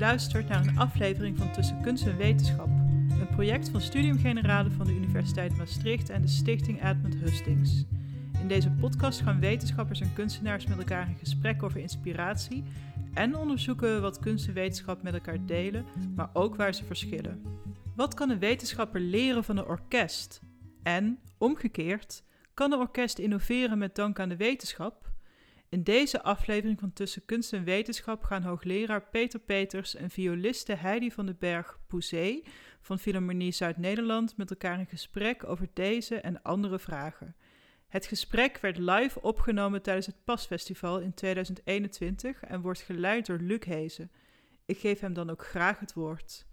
luistert naar een aflevering van Tussen Kunst en Wetenschap, een project van Studium Generale van de Universiteit Maastricht en de Stichting Edmund Hustings. In deze podcast gaan wetenschappers en kunstenaars met elkaar in gesprek over inspiratie en onderzoeken wat kunst en wetenschap met elkaar delen, maar ook waar ze verschillen. Wat kan een wetenschapper leren van een orkest? En, omgekeerd, kan een orkest innoveren met dank aan de wetenschap? In deze aflevering van Tussen Kunst en Wetenschap gaan hoogleraar Peter Peters en violiste Heidi van den Berg Pouzé van Philharmonie Zuid-Nederland met elkaar in gesprek over deze en andere vragen. Het gesprek werd live opgenomen tijdens het PAS-festival in 2021 en wordt geleid door Luc Hezen. Ik geef hem dan ook graag het woord.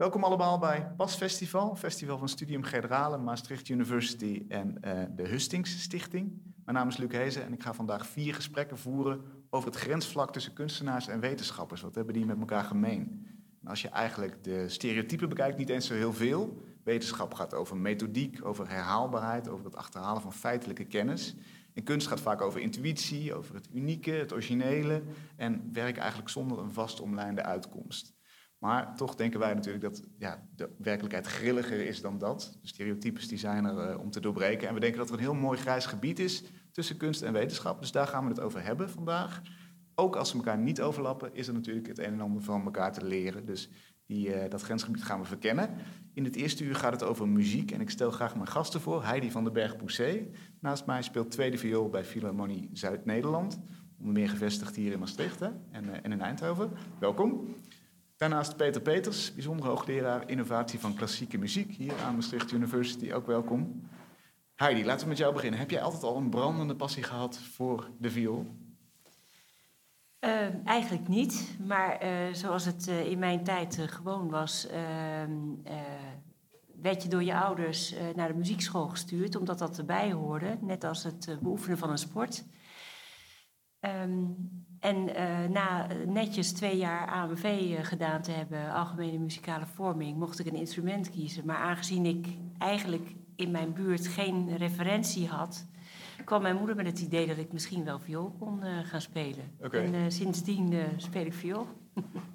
Welkom allemaal bij PAS Festival, festival van Studium Generale, Maastricht University en uh, de Hustings Stichting. Mijn naam is Luc Hezen en ik ga vandaag vier gesprekken voeren over het grensvlak tussen kunstenaars en wetenschappers. Wat hebben die met elkaar gemeen? En als je eigenlijk de stereotypen bekijkt, niet eens zo heel veel. Wetenschap gaat over methodiek, over herhaalbaarheid, over het achterhalen van feitelijke kennis. En kunst gaat vaak over intuïtie, over het unieke, het originele en werk eigenlijk zonder een vast omlijnde uitkomst. Maar toch denken wij natuurlijk dat ja, de werkelijkheid grilliger is dan dat. De stereotypes die zijn er uh, om te doorbreken. En we denken dat er een heel mooi grijs gebied is tussen kunst en wetenschap. Dus daar gaan we het over hebben vandaag. Ook als ze elkaar niet overlappen, is er natuurlijk het een en ander van elkaar te leren. Dus die, uh, dat grensgebied gaan we verkennen. In het eerste uur gaat het over muziek. En ik stel graag mijn gasten voor. Heidi van den Berg Poussé. Naast mij speelt tweede viool bij Philharmonie Zuid-Nederland. Onder meer gevestigd hier in Maastricht? En, uh, en in Eindhoven. Welkom. Daarnaast Peter Peters, bijzonder hoogleraar innovatie van klassieke muziek hier aan Maastricht University. Ook welkom. Heidi, laten we met jou beginnen. Heb jij altijd al een brandende passie gehad voor de viool? Uh, eigenlijk niet, maar uh, zoals het uh, in mijn tijd gewoon was, ehm, werd je door je ouders naar de muziekschool gestuurd, omdat dat erbij hoorde, net als het beoefenen van een sport. Um, en uh, na netjes twee jaar AMV uh, eh, gedaan te hebben, algemene muzikale vorming, mocht ik een instrument kiezen. Maar aangezien ik eigenlijk in mijn buurt geen referentie had, kwam mijn moeder met het idee dat ik misschien wel viool kon uh, gaan spelen. Okay. En sindsdien speel ik viool.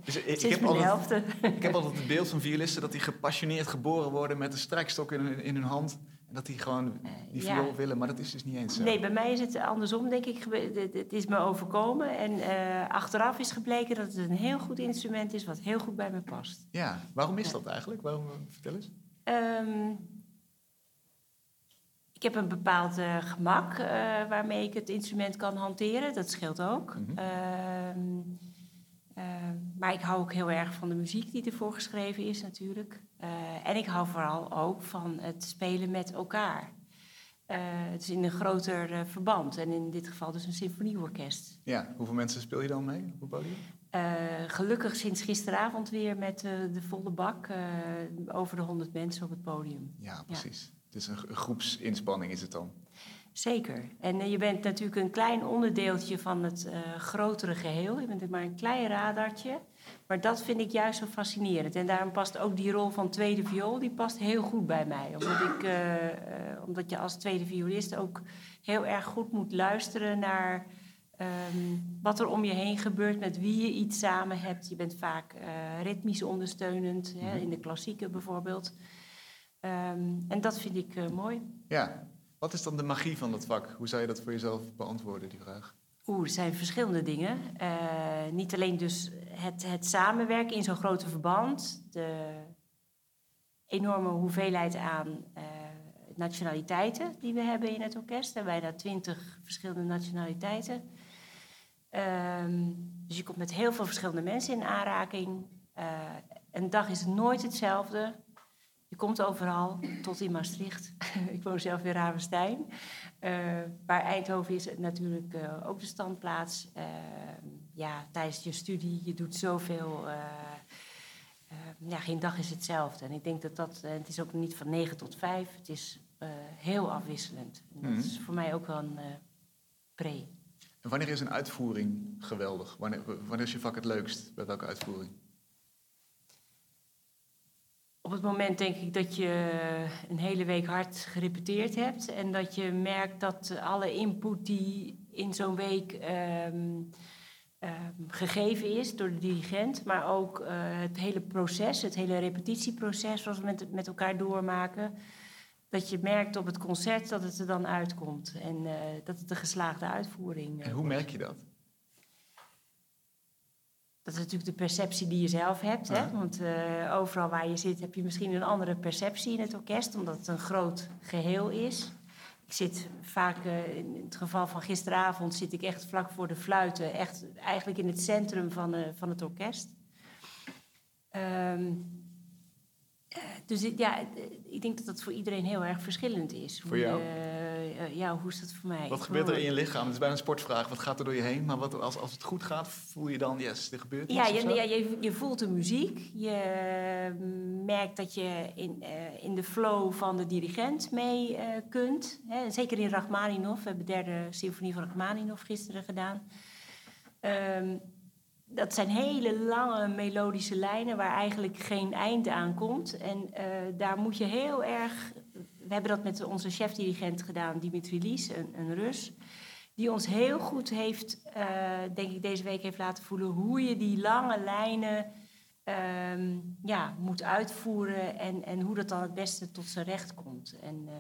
Dus ik, ik, heb altijd, ik heb altijd het beeld van violisten dat die gepassioneerd geboren worden met een strijkstok in, in hun hand dat die gewoon eh, die viool willen, maar dat is dus niet eens zo. Nee, bij mij is het andersom, denk ik. Het is me overkomen. En uh, achteraf is gebleken dat het een heel goed instrument is, wat heel goed bij me past. Ja, waarom is dat eigenlijk? Waarom, vertel eens. Um, ik heb een bepaald uh, gemak uh, waarmee ik het instrument kan hanteren. Dat scheelt ook. Mm -hmm. Uh, maar ik hou ook heel erg van de muziek die ervoor geschreven is natuurlijk. Uh, en ik hou vooral ook van het spelen met elkaar. Uh, het is in een groter verband. En in dit geval dus een symfonieorkest. Ja, hoeveel mensen speel je dan mee op het podium? gelukkig sinds gisteravond weer met de volle bak. over de 100 mensen op het podium. Ja, precies. Ja. Is een groepsinspanning is het dan. Zeker. En uh, je bent natuurlijk een klein onderdeeltje van het uh, grotere geheel. Je bent maar een klein radartje. Maar dat vind ik juist zo fascinerend. En daarom past ook die rol van tweede viool, die past heel goed bij mij. Omdat, ik, uh, omdat je als tweede violist ook heel erg goed moet luisteren naar um, wat er om je heen gebeurt, met wie je iets samen hebt. Je bent vaak ritmisch ondersteunend, hè, mhm. in de klassieke bijvoorbeeld. Um, en dat vind ik mooi. Ja, wat is dan de magie van dat vak? Hoe zou je dat voor jezelf beantwoorden, die vraag? Oeh, er zijn verschillende dingen. Uh, niet alleen dus het, het samenwerken in zo'n grote verband, de enorme hoeveelheid aan uh, nationaliteiten die we hebben in het orkest. Bijna twintig verschillende nationaliteiten. Um, dus je komt met heel veel verschillende mensen in aanraking. Uh, een dag is nooit hetzelfde. Je komt overal, tot in Maastricht. ik woon zelf in Ravenstein. Uh, maar Eindhoven is natuurlijk uh, ook de standplaats. Uh, ja, tijdens je studie, je doet zoveel. ja, geen dag is hetzelfde. En ik denk dat dat, het is ook niet van 9 tot 5. Het is heel afwisselend. En dat mm is voor mij ook wel een pre. En wanneer is een uitvoering geweldig? Wanneer, wanneer is je vak het leukst? Bij welke uitvoering? Op het moment denk ik dat je een hele week hard gerepeteerd hebt en dat je merkt dat alle input die in zo'n week um, ehm, gegeven is door de dirigent, maar ook eh, het hele proces, het hele repetitieproces, zoals we met, met elkaar doormaken. Dat je merkt op het concert dat het er dan uitkomt en eh, dat het een geslaagde uitvoering En hoe merk je dat? Dat is natuurlijk de perceptie die je zelf hebt. Hè? Want uh, overal waar je zit heb je misschien een andere perceptie in het orkest, omdat het een groot geheel is. Ik zit vaak, uh, in het geval van gisteravond, zit ik echt vlak voor de fluiten, echt eigenlijk in het centrum van, uh, van het orkest. Um, dus ja, ik denk dat dat voor iedereen heel erg verschillend is. Voor jou? Uh, ja, hoe is dat voor mij? Wat gebeurt er in je lichaam? Het is bijna een sportvraag. Wat gaat er door je heen? Maar wat, als, als het goed gaat, voel je dan, yes, er gebeurt iets? Ja, je, ja je, je, voelt de muziek. Je merkt dat je in, uh, in de flow van de dirigent mee uh, kunt. Hè? Zeker in Rachmaninoff. We hebben de derde symfonie van Rachmaninoff gisteren gedaan. Um, dat zijn hele lange melodische lijnen waar eigenlijk geen eind aan komt. En uh, daar moet je heel erg. We hebben dat met onze chefdirigent gedaan, Dimitri Lies, een, een Rus. Die ons heel goed heeft, uh, denk ik, deze week heeft laten voelen hoe je die lange lijnen uh, ja, moet uitvoeren en, en hoe dat dan het beste tot zijn recht komt. En, uh,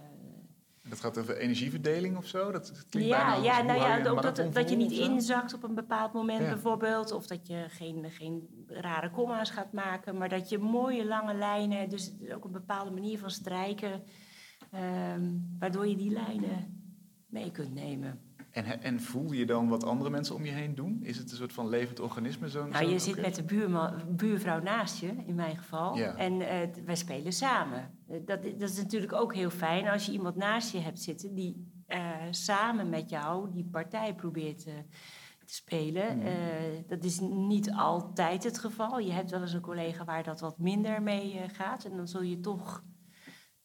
dat gaat over energieverdeling of zo? Dat klinkt ja, bijna ja, nou ja, ook dat, dat je niet inzakt op een bepaald moment Ja. bijvoorbeeld. Of dat je geen, geen rare comma's gaat maken. Maar dat je mooie lange lijnen, dus ook een bepaalde manier van strijken. ehm, waardoor je die lijnen mee kunt nemen. En, en voel je dan wat andere mensen om je heen doen? Is het een soort van levend organisme? Zo, Nou, je zit met de buurman, buurvrouw naast je, in mijn geval. Ja. En eh, wij spelen samen. Eh, dat, dat is natuurlijk ook heel fijn als je iemand naast je hebt zitten die eh, samen met jou die partij probeert eh, te spelen. Eh, dat is niet altijd het geval. Je hebt wel eens een collega waar dat wat minder mee gaat. En dan zul je toch,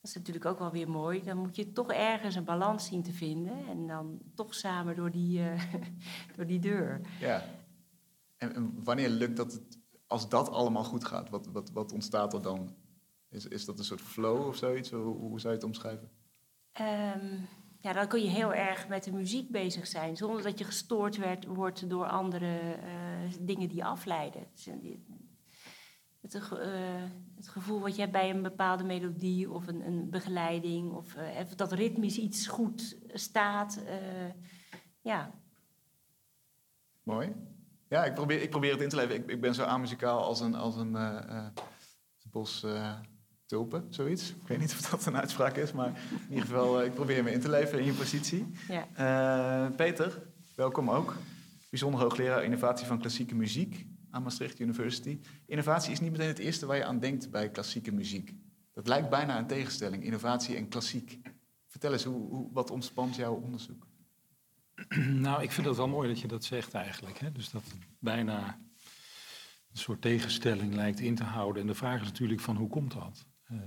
dat is natuurlijk ook wel weer mooi, dan moet je toch ergens een balans zien te vinden. En dan toch samen door die, door die deur. Ja. En, en wanneer lukt dat het, als dat allemaal goed gaat? Wat, wat, wat ontstaat er dan? Is, is dat een soort flow of zoiets? Hoe, hoe zou je het omschrijven? Ehm, ja, dan kun je heel erg met de muziek bezig zijn, zonder dat je gestoord werd, wordt door andere eh, dingen die je afleiden. Dus, eh, Het, eh, het gevoel wat je hebt bij een bepaalde melodie of een, een begeleiding, of dat ritmisch iets goed staat. ja, Mooi. Ja, ik probeer, ik probeer het in te leven. Ik, ik ben zo amuzikaal als een, als een bos tulpen, zoiets. Ik weet niet of dat een uitspraak is, maar in ieder geval, eh, ik probeer me in te leven in je positie. ja. Eh, Peter, welkom ook. Bijzonder hoogleraar innovatie van klassieke muziek aan Maastricht University. Innovatie is niet meteen het eerste waar je aan denkt bij klassieke muziek. Dat lijkt bijna een tegenstelling, innovatie en klassiek. Vertel eens, hoe, hoe, wat ontspant jouw onderzoek? Nou, ik vind het wel mooi dat je dat zegt eigenlijk. Hè? Dus dat het bijna een soort tegenstelling lijkt in te houden. En de vraag is natuurlijk van hoe komt dat? Eh,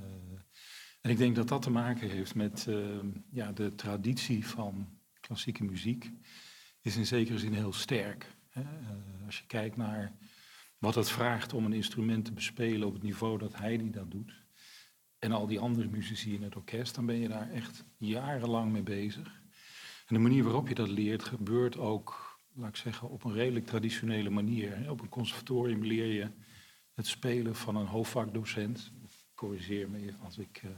en ik denk dat dat te maken heeft met eh, ja, de traditie van klassieke muziek. Is in zekere zin heel sterk. Hè? Eh, als je kijkt naar wat het vraagt om een instrument te bespelen op het niveau dat Heidi dat doet. En al die andere muzici in het orkest, dan ben je daar echt jarenlang mee bezig. En de manier waarop je dat leert gebeurt ook, laat ik zeggen, op een redelijk traditionele manier. Op een conservatorium leer je het spelen van een hoofdvakdocent. Corrigeer me als ik. eh,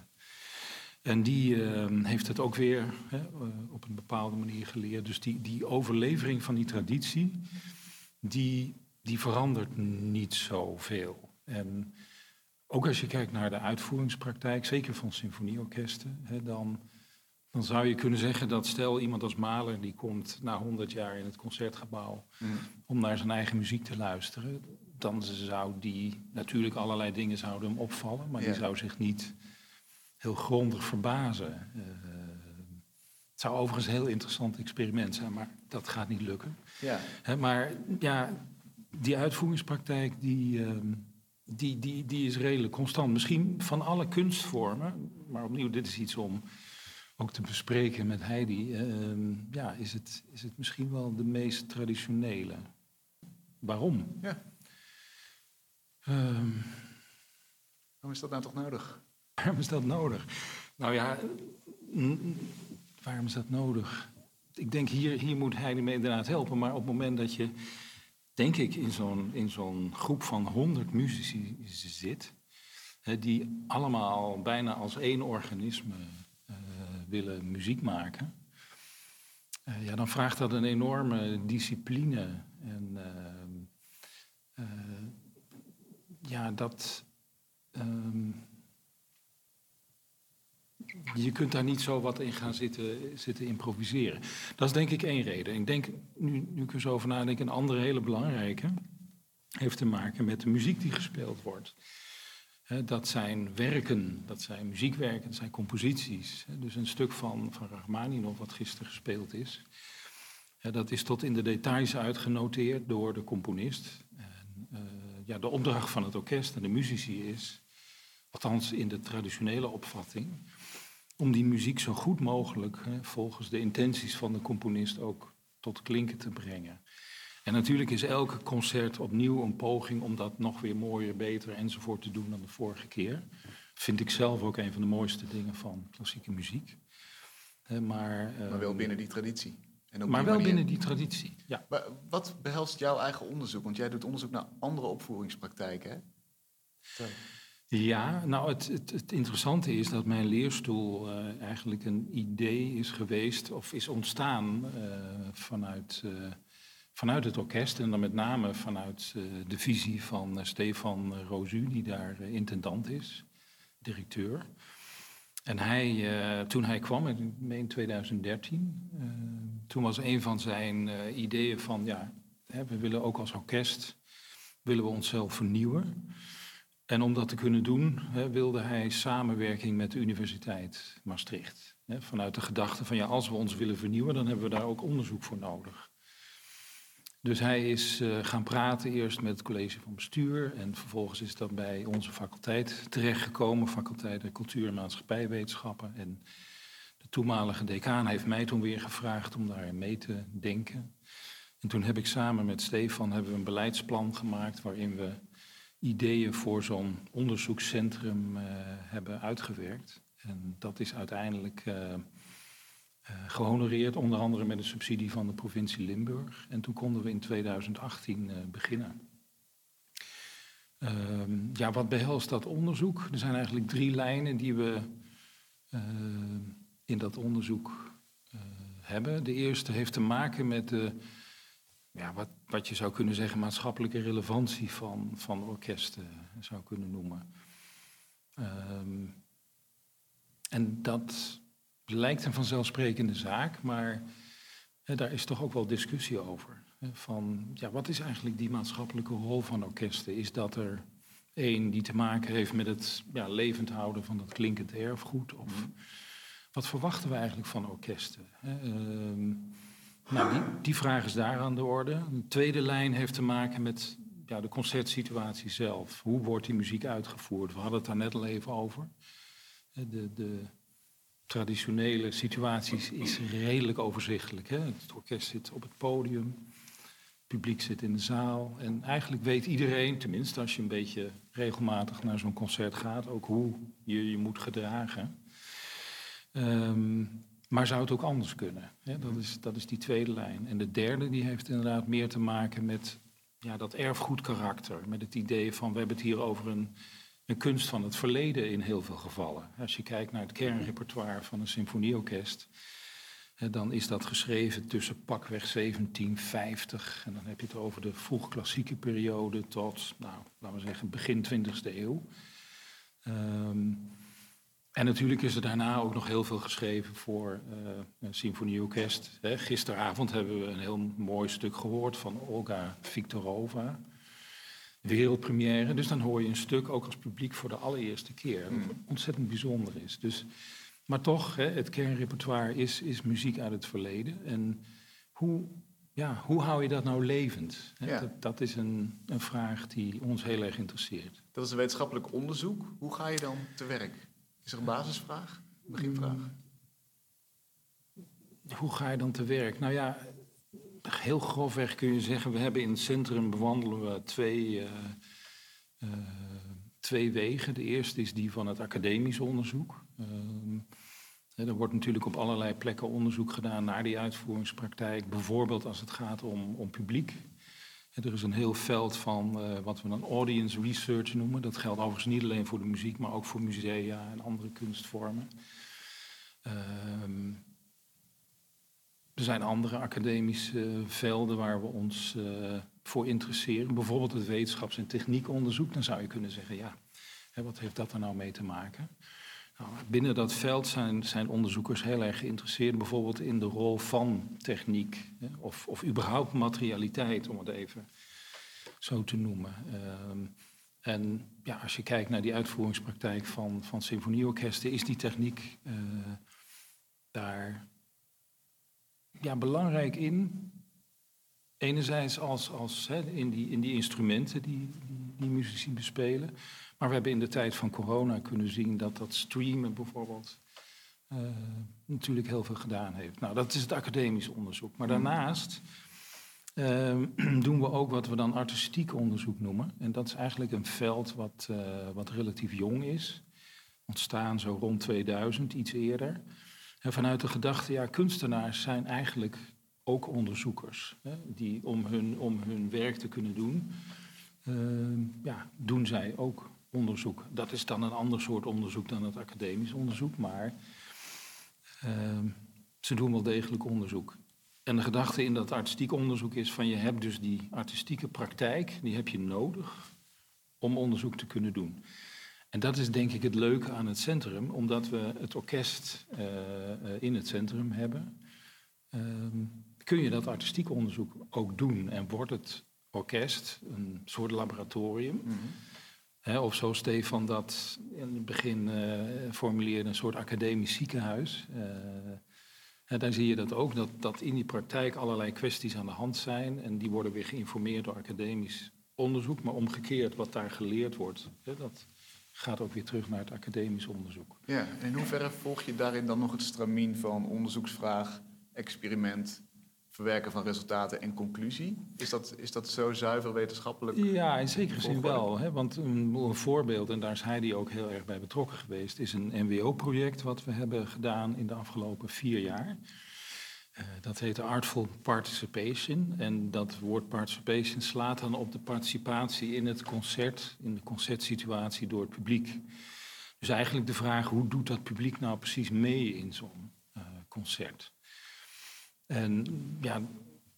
en die eh, heeft het ook weer hè, eh, op een bepaalde manier geleerd. Dus die, die overlevering van die traditie, die, die verandert niet zoveel. En ook als je kijkt naar de uitvoeringspraktijk, zeker van symfonieorkesten, hè, dan, dan zou je kunnen zeggen dat stel iemand als Mahler, die komt na 100 jaar in het concertgebouw om naar zijn eigen muziek te luisteren, dan zou die natuurlijk allerlei dingen zouden hem opvallen, maar Ja. die zou zich niet heel grondig verbazen. Eh, het zou overigens een heel interessant experiment zijn, maar dat gaat niet lukken. Ja, Hè, maar ja, die uitvoeringspraktijk die, ehm, die, die, die is redelijk constant. Misschien van alle kunstvormen, maar opnieuw, dit is iets om ook te bespreken met Heidi. ehm, ja, is het, is het misschien wel de meest traditionele. Waarom? Ja. Ehm, waarom is dat nou toch nodig? waarom is dat nodig? Nou ja, waarom is dat nodig? Ik denk, hier, hier moet Heidi me inderdaad helpen. Maar op het moment dat je denk ik, in zo'n, in zo'n groep van honderd muzici zit, hè, die allemaal bijna als één organisme uh, willen muziek maken, uh, ja, dan vraagt dat een enorme discipline. En uh, ja, dat. Um, je kunt daar niet zo wat in gaan zitten, zitten improviseren. Dat is denk ik één reden. Ik denk, nu, nu ik er zo over nadenk, een andere hele belangrijke heeft te maken met de muziek die gespeeld wordt. dat zijn werken, dat zijn muziekwerken, dat zijn composities. dus een stuk van, van Rachmaninoff, wat gisteren gespeeld is, dat is tot in de details uitgenoteerd door de componist. En, uh, ja, de opdracht van het orkest en de muzici is, althans in de traditionele opvatting, om die muziek zo goed mogelijk, hè, volgens de intenties van de componist, ook tot klinken te brengen. En natuurlijk is elke concert opnieuw een poging om dat nog weer mooier, beter enzovoort te doen dan de vorige keer. Vind ik zelf ook een van de mooiste dingen van klassieke muziek. Maar, maar wel ehm, binnen die traditie. En maar wel binnen die traditie, ja. Maar wat behelst jouw eigen onderzoek? Want jij doet onderzoek naar andere opvoeringspraktijken, hè? Ja, nou het, het, het, interessante is dat mijn leerstoel uh, eigenlijk een idee is geweest of is ontstaan uh, vanuit, uh, vanuit het orkest en dan met name vanuit de visie van Stefan Rozu, die daar intendant is, directeur. En hij, toen hij kwam, in 2013, toen was een van zijn ideeën van ja, hè, we willen ook als orkest willen we onszelf vernieuwen. En om dat te kunnen doen, hè, wilde hij samenwerking met de Universiteit Maastricht. Hè, vanuit de gedachte van ja, als we ons willen vernieuwen, dan hebben we daar ook onderzoek voor nodig. Dus hij is uh, gaan praten eerst met het college van bestuur en vervolgens is dat bij onze faculteit terechtgekomen, faculteit der cultuur en maatschappijwetenschappen. En de toenmalige decaan heeft mij toen weer gevraagd om daar mee te denken. En toen heb ik samen met Stefan hebben we een beleidsplan gemaakt waarin we ideeën voor zo'n onderzoekscentrum uh, hebben uitgewerkt. En dat is uiteindelijk uh, gehonoreerd, onder andere met een subsidie van de provincie Limburg. En toen konden we in 2018 beginnen. Ehm, ja, wat behelst dat onderzoek? Er zijn eigenlijk drie lijnen die we in dat onderzoek hebben. De eerste heeft te maken met de ja, wat, wat je zou kunnen zeggen, maatschappelijke relevantie van, van orkesten zou kunnen noemen. Um, en dat lijkt een vanzelfsprekende zaak, maar hè, daar is toch ook wel discussie over. Hè, van, ja, wat is eigenlijk die maatschappelijke rol van orkesten? Is dat er één die te maken heeft met het ja, levend houden van dat klinkend erfgoed? Of mhm. wat verwachten we eigenlijk van orkesten? Hè? Um, nou, die, die vraag is daar aan de orde. Een tweede lijn heeft te maken met ja, de concertsituatie zelf. Hoe wordt die muziek uitgevoerd? We hadden het daar net al even over. De, de traditionele situatie is redelijk overzichtelijk. Hè? Het orkest zit op het podium, het publiek zit in de zaal. En eigenlijk weet iedereen, tenminste als je een beetje regelmatig naar zo'n concert gaat, ook hoe je je moet gedragen. Um, maar zou het ook anders kunnen? dat, is, dat is die tweede lijn. En de derde die heeft inderdaad meer te maken met ja, dat erfgoedkarakter. Met het idee van we hebben het hier over een, een kunst van het verleden in heel veel gevallen. Als je kijkt naar het kernrepertoire van een symfonieorkest, dan is dat geschreven tussen pakweg 1750 en dan heb je het over de vroeg-klassieke periode tot, nou, laten we zeggen, begin 20e eeuw. Um, en natuurlijk is er daarna ook nog heel veel geschreven voor uh, een symfonieorkest. Gisteravond hebben we een heel mooi stuk gehoord van Olga Viktorova. Wereldpremière. Dus dan hoor je een stuk ook als publiek voor de allereerste keer. Wat mm. ontzettend bijzonder is. Dus, maar toch, hè, het kernrepertoire is, is muziek uit het verleden. En hoe, ja, hoe hou je dat nou levend? Hè? Dat, dat, is een, een vraag die ons heel erg interesseert. Dat is een wetenschappelijk onderzoek. Hoe ga je dan te werk? Is er een basisvraag? Een beginvraag? Hoe ga je dan te werk? Nou ja, heel grofweg kun je zeggen... we hebben in het centrum bewandelen we twee, uh, uh, twee wegen. De eerste is die van het academisch onderzoek. Uh, er wordt natuurlijk op allerlei plekken onderzoek gedaan naar die uitvoeringspraktijk. Bijvoorbeeld als het gaat om, om publiek. Er is een heel veld van uh, wat we dan audience research noemen. Dat geldt overigens niet alleen voor de muziek, maar ook voor musea en andere kunstvormen. Ehm, er zijn andere academische velden waar we ons uh, voor interesseren. Bijvoorbeeld het wetenschaps- en techniekonderzoek. Dan zou je kunnen zeggen, ja, hè, wat heeft dat er nou mee te maken? Nou, binnen dat veld zijn, zijn, onderzoekers heel erg geïnteresseerd, bijvoorbeeld in de rol van techniek hè, of, of überhaupt materialiteit, om het even zo te noemen. Um, en ja, als je kijkt naar die uitvoeringspraktijk van, van symfonieorkesten, is die techniek uh, daar ja, belangrijk in. Enerzijds als, als, hè, in, die, in die instrumenten die, die, die muzici bespelen. Maar we hebben in de tijd van corona kunnen zien dat dat streamen bijvoorbeeld uh, natuurlijk heel veel gedaan heeft. Nou, dat is het academisch onderzoek. Maar daarnaast uh, doen we ook wat we dan artistiek onderzoek noemen. En dat is eigenlijk een veld wat, uh, wat relatief jong is. Ontstaan zo rond 2000, iets eerder. Vanuit de gedachte, ja, kunstenaars zijn eigenlijk ook onderzoekers. Hè, die om hun, om hun werk te kunnen doen, uh, ja, doen zij ook onderzoek. Dat is dan een ander soort onderzoek dan het academisch onderzoek, maar uh, ze doen wel degelijk onderzoek. En de gedachte in dat artistiek onderzoek is van je hebt dus die artistieke praktijk, die heb je nodig om onderzoek te kunnen doen. En dat is denk ik het leuke aan het centrum, omdat we het orkest uh, in het centrum hebben. Uh, kun je dat artistiek onderzoek ook doen en wordt het orkest een soort laboratorium? Mm -hmm. of zo Stefan dat in het begin uh, formuleerde, een soort academisch ziekenhuis. En dan zie je dat ook, dat, dat in die praktijk allerlei kwesties aan de hand zijn. En die worden weer geïnformeerd door academisch onderzoek. Maar omgekeerd, wat daar geleerd wordt, hè, dat gaat ook weer terug naar het academisch onderzoek. Ja, en in hoeverre volg je daarin dan nog het stramien van onderzoeksvraag, experiment, verwerken van resultaten en conclusie? Is dat, is dat zo zuiver wetenschappelijk? Ja, in zekere zin wel. Hè? Want een, een, voorbeeld, en daar is Heidi ook heel erg bij betrokken geweest, is een NWO-project wat we hebben gedaan in de afgelopen vier jaar. Uh, dat heet Artful Participation. En dat woord participation slaat dan op de participatie in het concert, in de concertsituatie door het publiek. Dus eigenlijk de vraag, hoe doet dat publiek nou precies mee in zo'n uh, concert? En ja,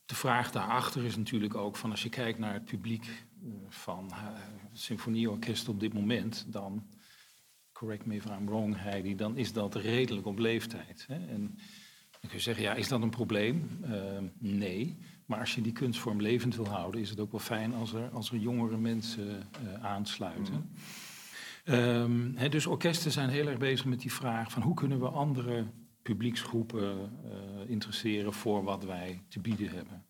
de vraag daarachter is natuurlijk ook van als je kijkt naar het publiek van het symfonieorkest op dit moment, dan, correct me if I'm wrong Heidi, dan is dat redelijk op leeftijd. Hè? En dan kun je zeggen, ja, is dat een probleem? Uh, nee. Maar als je die kunstvorm levend wil houden, is het ook wel fijn als er, als er jongere mensen uh, aansluiten. Mm. Um, he, dus orkesten zijn heel erg bezig met die vraag van hoe kunnen we andere publieksgroepen uh, interesseren voor wat wij te bieden hebben.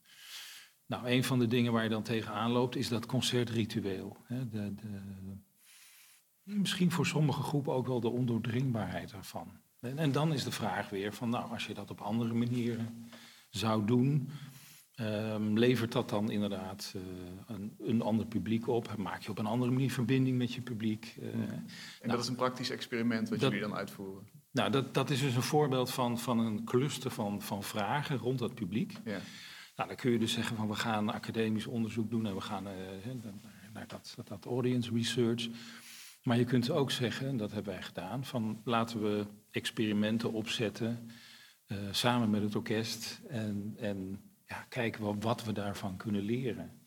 Nou, een van de dingen waar je dan tegenaan loopt is dat concertritueel. De, de, misschien voor sommige groepen ook wel de ondoordringbaarheid ervan. En, en, dan is de vraag weer van, nou, als je dat op andere manieren zou doen, um, levert dat dan inderdaad uh, een, een, ander publiek op? Maak je op een andere manier verbinding met je publiek? Uh, en nou, dat is een praktisch experiment wat dat, jullie dan uitvoeren? Nou, dat, dat is dus een voorbeeld van, van een cluster van, van vragen rond dat publiek. Ja. Nou, dan kun je dus zeggen van we gaan academisch onderzoek doen en we gaan uh, naar dat, dat audience research. Maar je kunt ook zeggen, en dat hebben wij gedaan, van laten we experimenten opzetten uh, samen met het orkest en, en ja, kijken we wat we daarvan kunnen leren.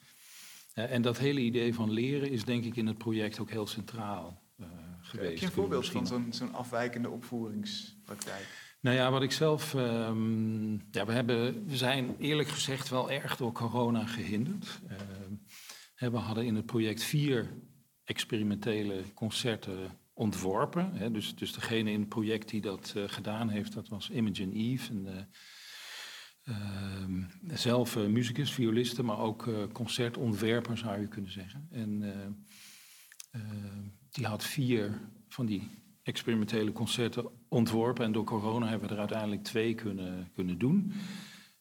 Uh, en dat hele idee van leren is denk ik in het project ook heel centraal geweest. Heb je een voorbeeld van zo'n zo'n afwijkende opvoeringspraktijk? Nou ja, wat ik zelf. Um, ja, we, hebben, we zijn eerlijk gezegd wel erg door corona gehinderd. Uh, we hadden in het project vier experimentele concerten ontworpen. Hè, dus, dus degene in het project die dat uh, gedaan heeft, dat was Imogen Eve. En, uh, zelf muzikus, violiste, maar ook concertontwerper zou je kunnen zeggen. En die had vier van die experimentele concerten ontworpen. En door corona hebben we er uiteindelijk twee kunnen, kunnen doen.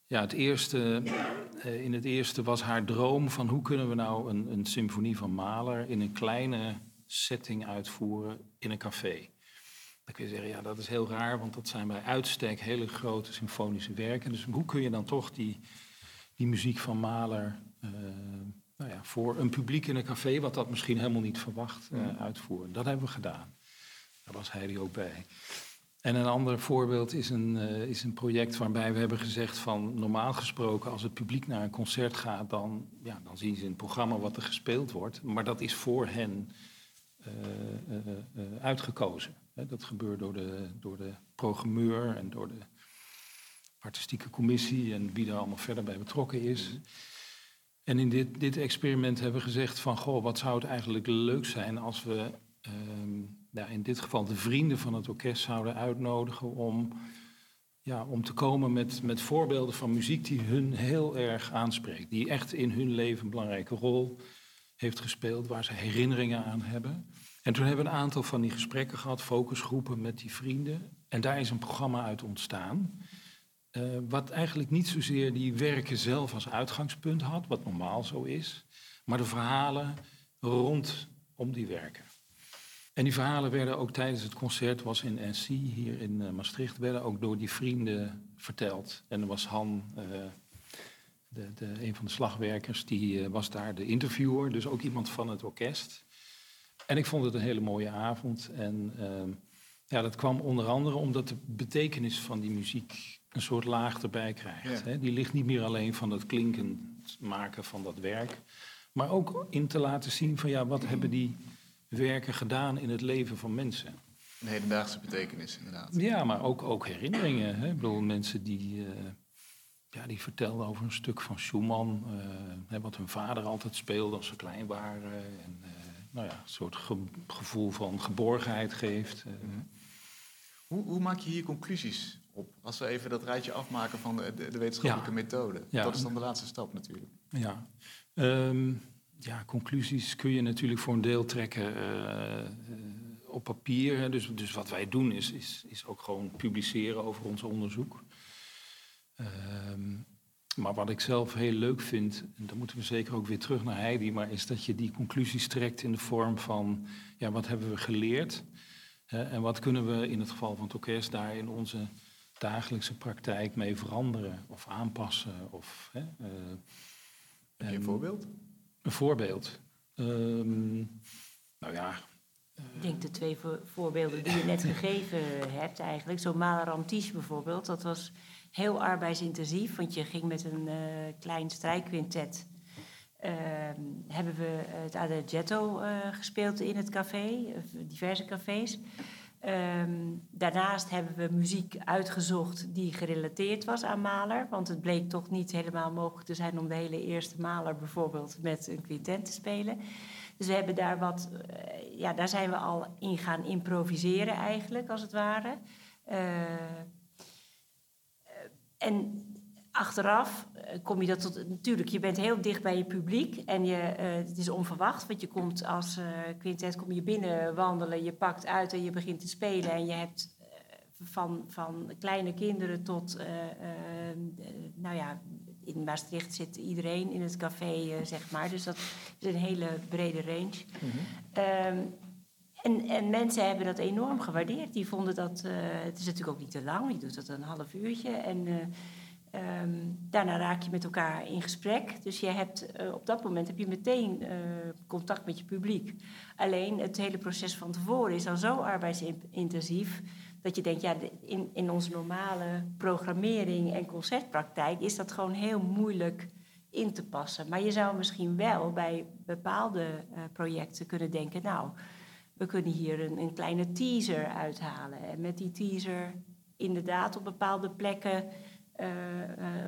Ja, het eerste, eh, in het eerste was haar droom van hoe kunnen we nou een, een symfonie van Mahler in een kleine setting uitvoeren in een café. Dan kun je zeggen, ja, dat is heel raar, want dat zijn bij uitstek hele grote symfonische werken. Dus hoe kun je dan toch die, die muziek van Mahler uh, nou ja, voor een publiek in een café, wat dat misschien helemaal niet verwacht, eh, Mm. uitvoeren. Dat hebben we gedaan. Daar was Heidi ook bij. En een ander voorbeeld is een, eh, is een project waarbij we hebben gezegd van normaal gesproken als het publiek naar een concert gaat, dan, ja, dan zien ze in het programma wat er gespeeld wordt. Maar dat is voor hen eh, eh, eh, uitgekozen. Hè, dat gebeurt door de, door de programmeur en door de artistieke commissie en wie daar allemaal verder bij betrokken is. En in dit, dit experiment hebben we gezegd van, goh, wat zou het eigenlijk leuk zijn als we ehm, ja, in dit geval de vrienden van het orkest zouden uitnodigen om, ja, om te komen met, met voorbeelden van muziek die hun heel erg aanspreekt. Die echt in hun leven een belangrijke rol heeft gespeeld, waar ze herinneringen aan hebben. En toen hebben we een aantal van die gesprekken gehad, focusgroepen met die vrienden. En daar is een programma uit ontstaan. eh, wat eigenlijk niet zozeer die werken zelf als uitgangspunt had, wat normaal zo is, maar de verhalen rondom die werken. En die verhalen werden ook tijdens het concert, was in NC hier in eh, Maastricht, werden ook door die vrienden verteld. En er was Han, eh, de, de, een van de slagwerkers, die eh, was daar de interviewer, dus ook iemand van het orkest. En ik vond het een hele mooie avond. En ehm, ja, dat kwam onder andere omdat de betekenis van die muziek een soort laag erbij krijgt. Ja. Hè? Die ligt niet meer alleen van het klinkend maken van dat werk, maar ook in te laten zien van ja, wat hebben die werken gedaan in het leven van mensen. Een hedendaagse betekenis, inderdaad. Ja, maar ook, ook herinneringen. Hè? Ik bedoel, mensen die, eh, ja, die vertelden over een stuk van Schumann, eh, wat hun vader altijd speelde als ze klein waren. En, eh, nou ja, een soort ge- gevoel van geborgenheid geeft. eh. Hoe, hoe maak je hier conclusies op? Als we even dat rijtje afmaken van de, de, wetenschappelijke methode. Ja. Dat is dan de laatste stap natuurlijk. Ja. Ehm, ja, conclusies kun je natuurlijk voor een deel trekken op papier. Hè. Dus, dus wat wij doen is, is, is ook gewoon publiceren over ons onderzoek. Ehm, maar wat ik zelf heel leuk vind, en dan moeten we zeker ook weer terug naar Heidi, maar is dat je die conclusies trekt in de vorm van, ja, wat hebben we geleerd? Hè, en wat kunnen we in het geval van het orkest daar in onze dagelijkse praktijk mee veranderen of aanpassen? Of, hè, eh, Heb je een en- voorbeeld? Een voorbeeld. Ehm, nou ja, Ik denk de twee vo- voorbeelden die je net gegeven hebt eigenlijk. Zo'n Malaram Tisch bijvoorbeeld, dat was heel arbeidsintensief. Want je ging met een eh, klein strijkquintet. ehm, hebben we het Adagietto eh gespeeld in het café, diverse cafés. Ehm, daarnaast hebben we muziek uitgezocht die gerelateerd was aan Mahler. Want het bleek toch niet helemaal mogelijk te zijn om de hele eerste Mahler bijvoorbeeld met een quintet te spelen. Dus we hebben daar wat, eh, ja, daar zijn we al in gaan improviseren eigenlijk, als het ware. En achteraf eh, kom je dat tot, natuurlijk, je bent heel dicht bij je publiek en je, eh, het is onverwacht, want je komt als eh quintet, kom je binnen wandelen, je pakt uit en je begint te spelen en je hebt van, van kleine kinderen tot, nou ja, in Maastricht zit iedereen in het café, zeg maar. Dus dat is een hele brede range. Ehm, en, en mensen hebben dat enorm gewaardeerd. Die vonden dat, eh, het is natuurlijk ook niet te lang, je doet dat een half uurtje. En eh, ehm, daarna raak je met elkaar in gesprek. Dus je hebt, eh, op dat moment heb je meteen contact met je publiek. Alleen het hele proces van tevoren is al zo arbeidsintensief dat je denkt, ja, in, in onze normale programmering en concertpraktijk is dat gewoon heel moeilijk in te passen. Maar je zou misschien wel bij bepaalde projecten kunnen denken, nou, we kunnen hier een, een kleine teaser uithalen. En met die teaser inderdaad op bepaalde plekken eh,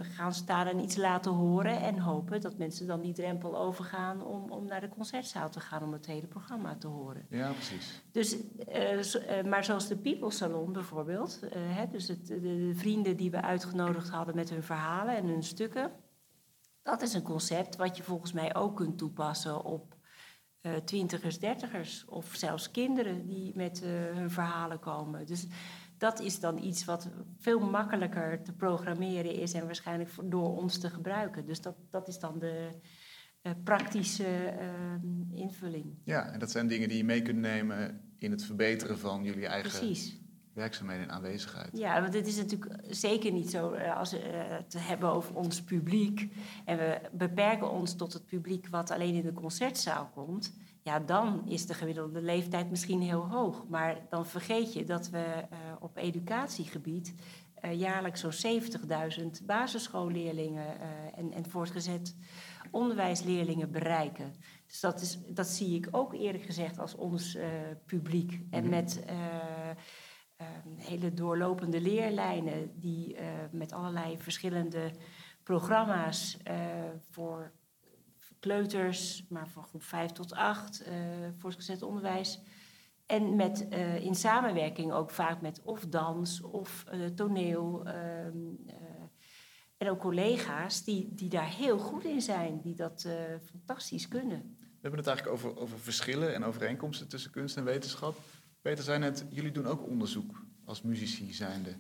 gaan staan en iets laten horen. En hopen dat mensen dan die drempel overgaan om, om naar de concertzaal te gaan om het hele programma te horen. Ja, precies. Dus, eh, maar zoals de People Salon bijvoorbeeld, hè, dus het, de, de vrienden die we uitgenodigd hadden met hun verhalen en hun stukken, dat is een concept wat je volgens mij ook kunt toepassen op eh, twintigers, dertigers of zelfs kinderen die met eh, hun verhalen komen. Dus dat is dan iets wat veel makkelijker te programmeren is en waarschijnlijk door ons te gebruiken. Dus dat, dat is dan de eh, praktische eh, invulling. Ja, en dat zijn dingen die je mee kunt nemen in het verbeteren van jullie eigen Precies. Werkzaamheden en aanwezigheid. Ja, want het is natuurlijk zeker niet zo eh, als we het hebben over ons publiek. En we beperken ons tot het publiek wat alleen in de concertzaal komt. Ja, dan is de gemiddelde leeftijd misschien heel hoog. Maar dan vergeet je dat we op educatiegebied jaarlijks zo'n 70.000 basisschoolleerlingen en, en voortgezet onderwijsleerlingen bereiken. Dus dat, is, dat zie ik ook eerlijk gezegd als ons uh, publiek. En mhm. met uh, uh, hele doorlopende leerlijnen die met allerlei verschillende programma's voor kleuters, maar van groep 5 tot 8, voortgezet onderwijs. En met, in samenwerking ook vaak met of dans of toneel. Ehm, en ook collega's die, die daar heel goed in zijn, die dat fantastisch kunnen. We hebben het eigenlijk over, over verschillen en overeenkomsten tussen kunst en wetenschap. Peter zei net, jullie doen ook onderzoek als muzici zijnde.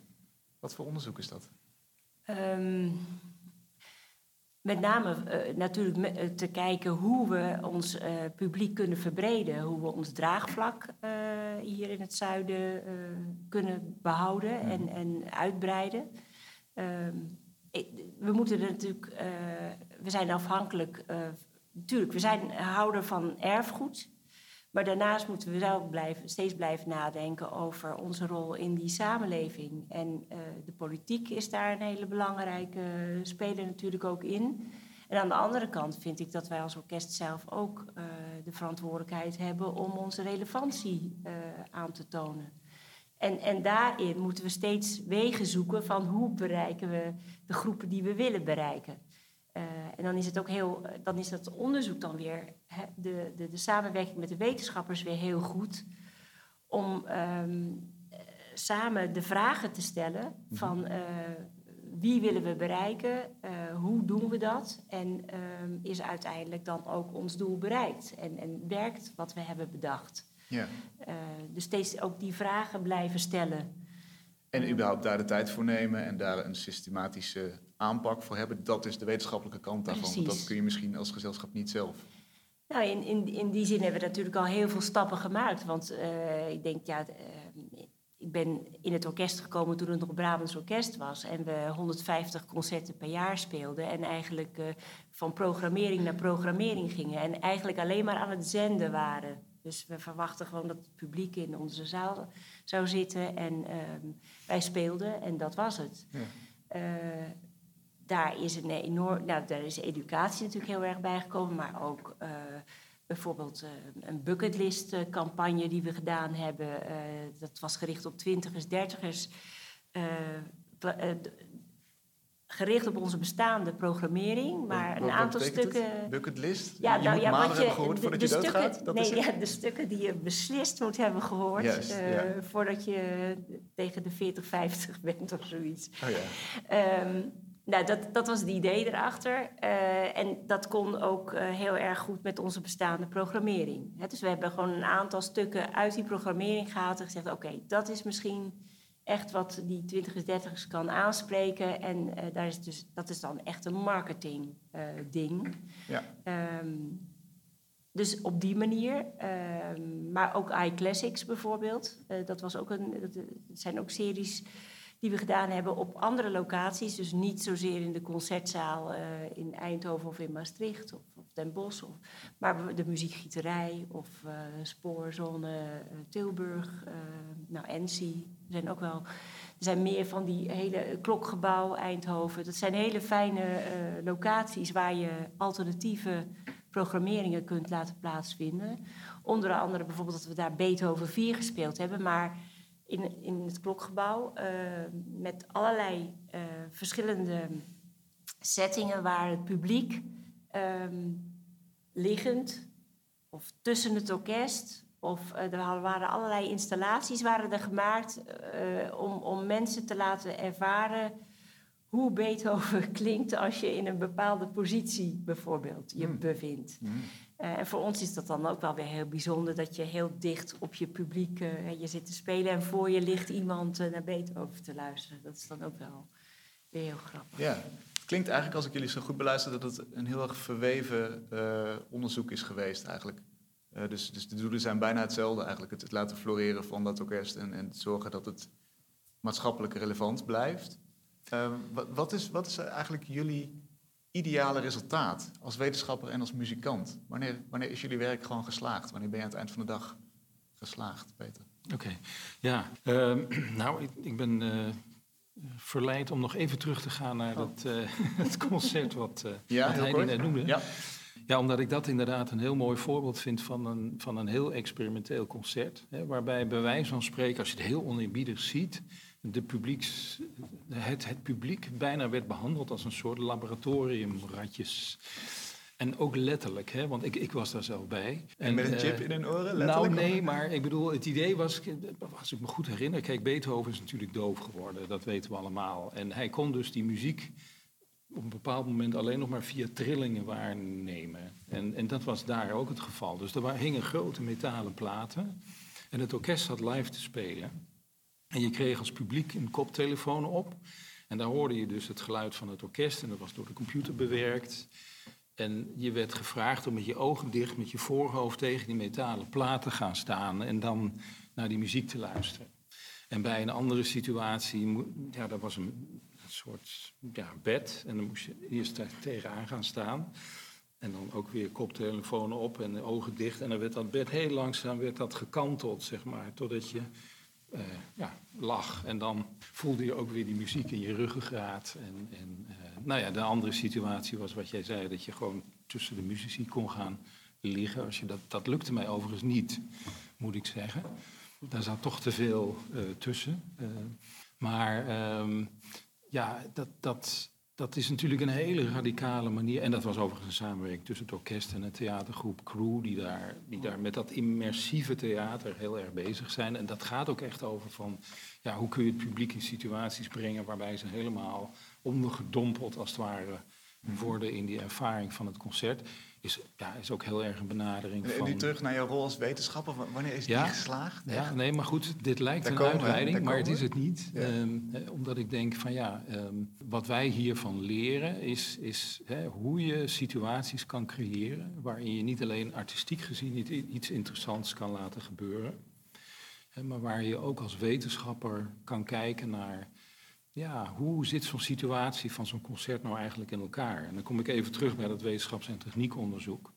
Wat voor onderzoek is dat? Um, met name uh, natuurlijk uh, te kijken hoe we ons uh, publiek kunnen verbreden. Hoe we ons draagvlak hier in het zuiden kunnen behouden mhm. en, en uitbreiden. Um, we moeten er natuurlijk, we zijn afhankelijk natuurlijk, we zijn houder van erfgoed. Maar daarnaast moeten we wel blijven, steeds blijven nadenken over onze rol in die samenleving. En uh, de politiek is daar een hele belangrijke speler natuurlijk ook in. En aan de andere kant vind ik dat wij als orkest zelf ook uh, de verantwoordelijkheid hebben om onze relevantie aan te tonen. En, en daarin moeten we steeds wegen zoeken van hoe bereiken we de groepen die we willen bereiken. Uh, en dan is het ook heel, dan is dat onderzoek dan weer, hè, de, de, de, samenwerking met de wetenschappers weer heel goed. Om um, samen de vragen te stellen mhm. van uh, wie willen we bereiken, uh, hoe doen we dat en um, is uiteindelijk dan ook ons doel bereikt en, en werkt wat we hebben bedacht. Ja. dus steeds ook die vragen blijven stellen. En überhaupt daar de tijd voor nemen en daar een systematische aanpak voor hebben. Dat is de wetenschappelijke kant daarvan. Want dat kun je misschien als gezelschap niet zelf. Nou, in, in, in die zin hebben we natuurlijk al heel veel stappen gemaakt. Want uh, ik denk, ja, uh, ik ben in het orkest gekomen toen het nog Brabants Orkest was. En we 150 concerten per jaar speelden. En eigenlijk uh, van programmering naar programmering gingen. En eigenlijk alleen maar aan het zenden waren. Dus we verwachten gewoon dat het publiek in onze zaal zou zitten. En ehm, wij speelden en dat was het. Ja daar is een enorm, nou, daar is educatie natuurlijk heel erg bijgekomen, maar ook uh, bijvoorbeeld uh, een bucketlist campagne die we gedaan hebben. Dat was gericht op twintigers, dertigers. Gericht op onze bestaande programmering, maar een aantal stukken. Bucketlist? Ja, nou, je ja, wat je gehoord voordat de, de doodgaat? Dat nee, ja, de stukken die je beslist moet hebben gehoord Juist, ja. voordat je tegen de 40, 50 bent of zoiets. Oh, ja. Um, nou, dat, dat was het idee erachter. Uh, en dat kon ook uh, heel erg goed met onze bestaande programmering. He, dus we hebben gewoon een aantal stukken uit die programmering gehaald en gezegd: oké, okay, dat is misschien echt wat die 20 30 kan aanspreken. En uh, daar is dus, dat is dan echt een marketing ding. Ja. Um, dus op die manier. Um, maar ook iClassics bijvoorbeeld. dat was ook een, dat zijn ook series die we gedaan hebben op andere locaties. Dus niet zozeer in de concertzaal uh, in Eindhoven of in Maastricht of, of Den Bosch. Of, maar de muziekgieterij of uh, Spoorzone uh, Tilburg, nou Ensie. Er zijn ook wel... Er zijn meer van die hele klokgebouw Eindhoven. Dat zijn hele fijne locaties waar je alternatieve programmeringen kunt laten plaatsvinden. Onder andere bijvoorbeeld dat we daar Beethoven 4 gespeeld hebben, maar in, in het klokgebouw uh, met allerlei uh, verschillende settingen waar het publiek um, liggend of tussen het orkest of uh, er waren allerlei installaties waren er gemaakt om, om mensen te laten ervaren hoe Beethoven klinkt als je in een bepaalde positie bijvoorbeeld je mm. bevindt. Mm. Uh, en voor ons is dat dan ook wel weer heel bijzonder dat je heel dicht op je publiek uh, je zit te spelen en voor je ligt iemand uh, naar Beethoven te luisteren. Dat is dan ook wel weer heel grappig. Ja, het klinkt eigenlijk als ik jullie zo goed beluister dat het een heel erg verweven onderzoek is geweest eigenlijk. Eh, dus, dus de doelen zijn bijna hetzelfde eigenlijk. Het, laten floreren van dat orkest en, en zorgen dat het maatschappelijk relevant blijft. Ehm, wat, wat, is, wat is eigenlijk jullie ideale resultaat als wetenschapper en als muzikant? Wanneer, wanneer is jullie werk gewoon geslaagd? Wanneer ben je aan het eind van de dag geslaagd, Peter? Oké, ja. Ehm, nou, ik, ik ben uh, verleid om nog even terug te gaan naar Oh. dat, eh, het concert wat, eh Ja, hij net noemde. Ja. Ja, omdat ik dat inderdaad een heel mooi voorbeeld vind van een, van een heel experimenteel concert. Hè, waarbij bij wijze van spreken, als je het heel oneerbiedig ziet, de publieks, het, het publiek bijna werd behandeld als een soort laboratoriumratjes. En ook letterlijk, hè, want ik, ik was daar zelf bij. En met een eh, chip in hun oren? nou, letterlijk? nee, maar ik bedoel, het idee was, als ik me goed herinner, kijk, Beethoven is natuurlijk doof geworden, dat weten we allemaal. En hij kon dus die muziek op een bepaald moment alleen nog maar via trillingen waarnemen. En, en dat was daar ook het geval. Dus er hingen grote metalen platen en het orkest zat live te spelen. En je kreeg als publiek een koptelefoon op. En daar hoorde je dus het geluid van het orkest en dat was door de computer bewerkt. En je werd gevraagd om met je ogen dicht, met je voorhoofd tegen die metalen plaat te gaan staan en dan naar die muziek te luisteren. En bij een andere situatie, ja, dat was een, soort ja, bed en dan moest je eerst daar tegenaan gaan staan. En dan ook weer koptelefoon op en ogen dicht. En dan werd dat bed heel langzaam werd dat gekanteld, zeg maar, totdat je eh, ja, lag. En dan voelde je ook weer die muziek in je ruggengraat. En, en eh, nou ja, de andere situatie was wat jij zei, dat je gewoon tussen de muzici kon gaan liggen. Als je dat, dat lukte mij overigens niet, moet ik zeggen. Daar zat toch te veel eh, tussen. Maar ehm, ja, dat, dat, dat is natuurlijk een hele radicale manier. En dat was overigens een samenwerking tussen het orkest en de theatergroep Crew, die daar, die daar met dat immersieve theater heel erg bezig zijn. En dat gaat ook echt over van, ja, hoe kun je het publiek in situaties brengen waarbij ze helemaal ondergedompeld, als het ware, worden in die ervaring van het concert. Is, ja, is ook heel erg een benadering En van... nu terug naar jouw rol als wetenschapper. Wanneer is Ja. die geslaagd? Ja, nee, maar goed, dit lijkt Daar een uitweiding, daar maar het is het niet. Ja. Ehm, eh, omdat ik denk van ja, ehm, wat wij hiervan leren is, is hè, hoe je situaties kan creëren waarin je niet alleen artistiek gezien iets interessants kan laten gebeuren, maar waar je ook als wetenschapper kan kijken naar ja, hoe zit zo'n situatie van zo'n concert nou eigenlijk in elkaar? En dan kom ik even terug bij dat wetenschaps- en techniekonderzoek.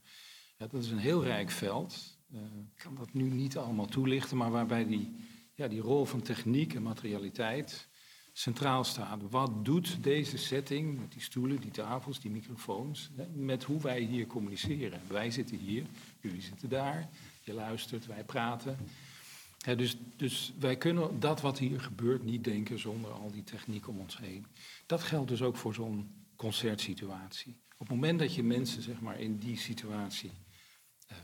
Ja, dat is een heel rijk veld. Eh, ik kan dat nu niet allemaal toelichten, maar waarbij die, ja, die rol van techniek en materialiteit centraal staat. Wat doet deze setting met die stoelen, die tafels, die microfoons, met hoe wij hier communiceren? Wij zitten hier, jullie zitten daar, je luistert, wij praten. Dus, dus wij kunnen dat wat hier gebeurt niet denken zonder al die techniek om ons heen. Dat geldt dus ook voor zo'n concertsituatie. Op het moment dat je mensen zeg maar, in die situatie eh,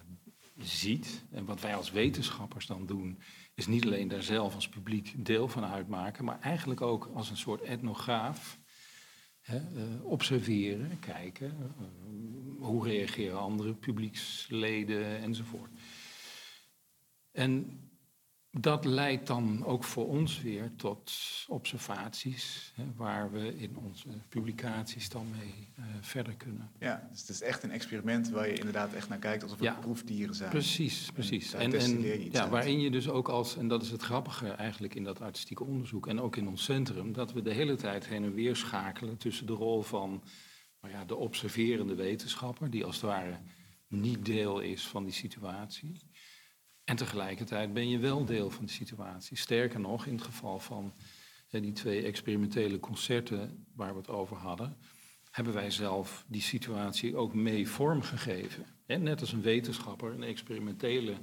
ziet, en wat wij als wetenschappers dan doen, is niet alleen daar zelf als publiek deel van uitmaken, maar eigenlijk ook als een soort etnograaf eh, observeren, kijken, eh, hoe reageren andere publieksleden enzovoort. En dat leidt dan ook voor ons weer tot observaties, hè, waar we in onze publicaties dan mee eh, verder kunnen. Ja, dus het is echt een experiment waar je inderdaad echt naar kijkt alsof het Ja. proefdieren zijn. Precies, precies. En, je en iets ja, uit. waarin je dus ook als, en dat is het grappige eigenlijk in dat artistieke onderzoek en ook in ons centrum, dat we de hele tijd heen en weer schakelen tussen de rol van nou ja, de observerende wetenschapper, die als het ware niet deel is van die situatie. En tegelijkertijd ben je wel deel van de situatie. Sterker nog, in het geval van die twee experimentele concerten waar we het over hadden, hebben wij zelf die situatie ook mee vormgegeven. Hè, net als een wetenschapper een experimentele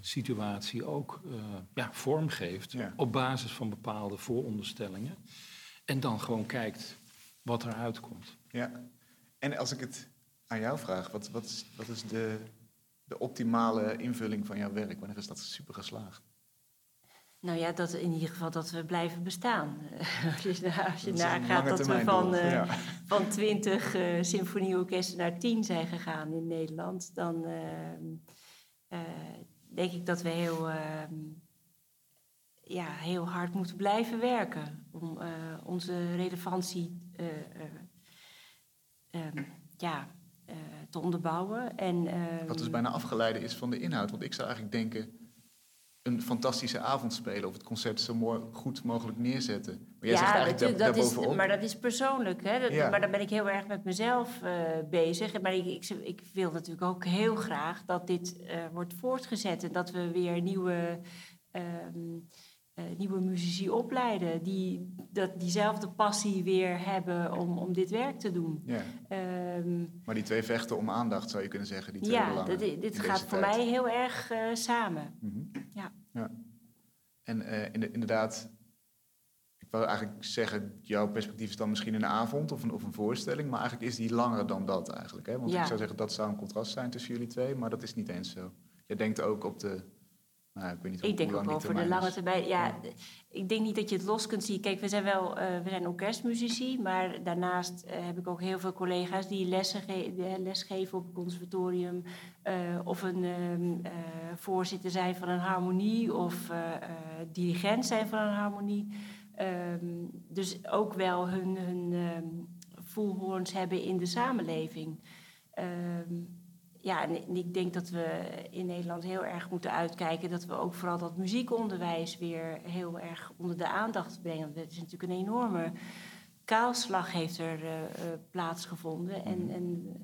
situatie ook eh, ja, vormgeeft Ja. op basis van bepaalde vooronderstellingen. En dan gewoon kijkt wat eruit komt. Ja. En als ik het aan jou vraag, wat, wat wat is de, de optimale invulling van jouw werk? Wanneer is dat super geslaagd? Nou ja, dat in ieder geval dat we blijven bestaan. als je, als je nagaat dat we van, eh, Ja. van 20 eh symfonieorkesten naar 10 zijn gegaan in Nederland, dan ehm, eh, denk ik dat we heel, ehm, ja, heel hard moeten blijven werken om eh, onze relevantie eh, eh, ehm, ja, eh, te onderbouwen. En, ehm, Wat dus bijna afgeleide is van de inhoud. Want ik zou eigenlijk denken, een fantastische avond spelen... of het concert zo mooi, goed mogelijk neerzetten. Maar jij zegt eigenlijk dat, daar, dat is, maar dat is persoonlijk. Hè? Dat- Ja. Maar dan ben ik heel erg met mezelf eh, bezig. Maar ik, ik, ik wil natuurlijk ook heel graag dat dit eh, wordt voortgezet. En dat we weer nieuwe, ehm, eh, nieuwe muzici opleiden. Die dat, diezelfde passie weer hebben om, om dit werk te doen. Ja, Ehm, maar die twee vechten om aandacht, zou je kunnen zeggen. Die twee ja, dit, gaat voor tijd. mij heel erg eh, samen. Mhm. Ja. ja. En eh, inde- inderdaad, ik wou eigenlijk zeggen, jouw perspectief is dan misschien een avond of een, of een voorstelling, maar eigenlijk is die langer dan dat eigenlijk. Hè? Want Ja. ik zou zeggen, dat zou een contrast zijn tussen jullie twee, maar dat is niet eens zo. Je denkt ook op de, nou, ik weet niet Ik denk ook die over de lange termijn. Ja, Ja. ik denk niet dat je het los kunt zien. Kijk, we zijn wel eh, we zijn orkestmuzici, maar daarnaast eh, heb ik ook heel veel collega's die lessen ge- lesgeven op het conservatorium. eh, of een ehm, eh, voorzitter zijn van een harmonie of eh, eh, dirigent zijn van een harmonie. Ehm, dus ook wel hun, hun ehm, hebben in de samenleving. Ehm, ja, en ik denk dat we in Nederland heel erg moeten uitkijken dat we ook vooral dat muziekonderwijs weer heel erg onder de aandacht brengen. Het is natuurlijk een enorme kaalslag heeft er eh, eh, plaatsgevonden. En, en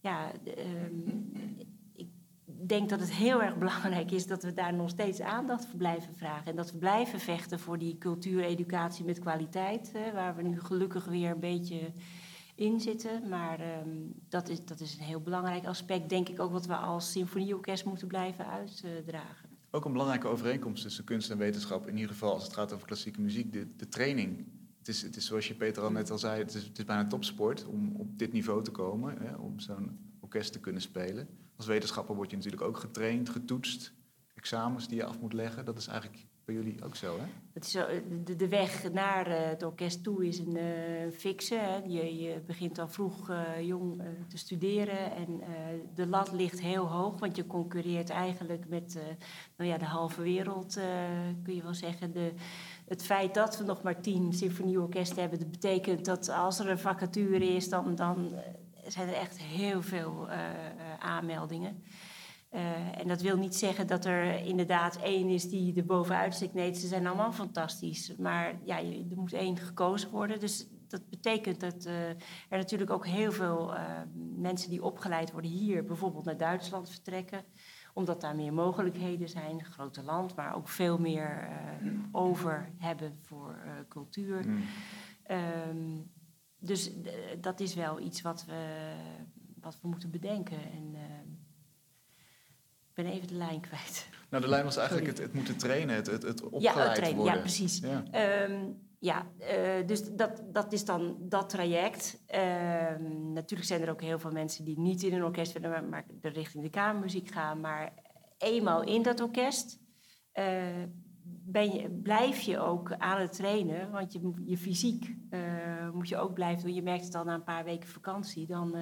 ja, ehm, ik denk dat het heel erg belangrijk is dat we daar nog steeds aandacht voor blijven vragen. En dat we blijven vechten voor die cultuureducatie met kwaliteit, hè, waar we nu gelukkig weer een beetje in zitten. Maar ehm, dat, is, dat is een heel belangrijk aspect, denk ik ook, wat we als symfonieorkest moeten blijven uitdragen. Ook een belangrijke overeenkomst tussen kunst en wetenschap, in ieder geval als het gaat over klassieke muziek, de, de training. Het is, het is zoals je Peter al net al zei, het is, het is bijna topsport om op dit niveau te komen, hè, om zo'n orkest te kunnen spelen. Als wetenschapper word je natuurlijk ook getraind, getoetst, examens die je af moet leggen. Dat is eigenlijk bij jullie ook zo, hè? Het is zo, de, de weg naar eh, het orkest toe is een eh fikse. Hè. Je, je begint al vroeg eh, jong eh, te studeren en eh, de lat ligt heel hoog, want je concurreert eigenlijk met eh, nou ja, de halve wereld, eh, kun je wel zeggen. De, het feit dat we nog maar tien symfonieorkesten hebben, dat betekent dat als er een vacature is, dan, dan eh, zijn er echt heel veel eh, eh, aanmeldingen. Eh, en dat wil niet zeggen dat er inderdaad één is die er bovenuit stikt. Nee, ze zijn allemaal fantastisch. Maar ja, er moet één gekozen worden. Dus dat betekent dat eh, er natuurlijk ook heel veel eh, mensen die opgeleid worden hier bijvoorbeeld naar Duitsland vertrekken. Omdat daar meer mogelijkheden zijn, grote land, maar ook veel meer over hebben voor cultuur. Mm. Ehm, dus dat is wel iets wat we, wat we moeten bedenken. En, ehm, ben even de lijn kwijt. Nou, de lijn was eigenlijk het, het moeten trainen, het, het, het Ja, opgeleid oh, trainen, worden. ja, precies. Ja. Ehm, ja, eh, dus dat, dat is dan dat traject. Ehm, natuurlijk zijn er ook heel veel mensen die niet in een orkest willen, maar, maar de richting de kamermuziek gaan. Maar eenmaal in dat orkest eh, ben je, blijf je ook aan het trainen. Want je, je fysiek eh, moet je ook blijven doen. Je merkt het al na een paar weken vakantie. Dan,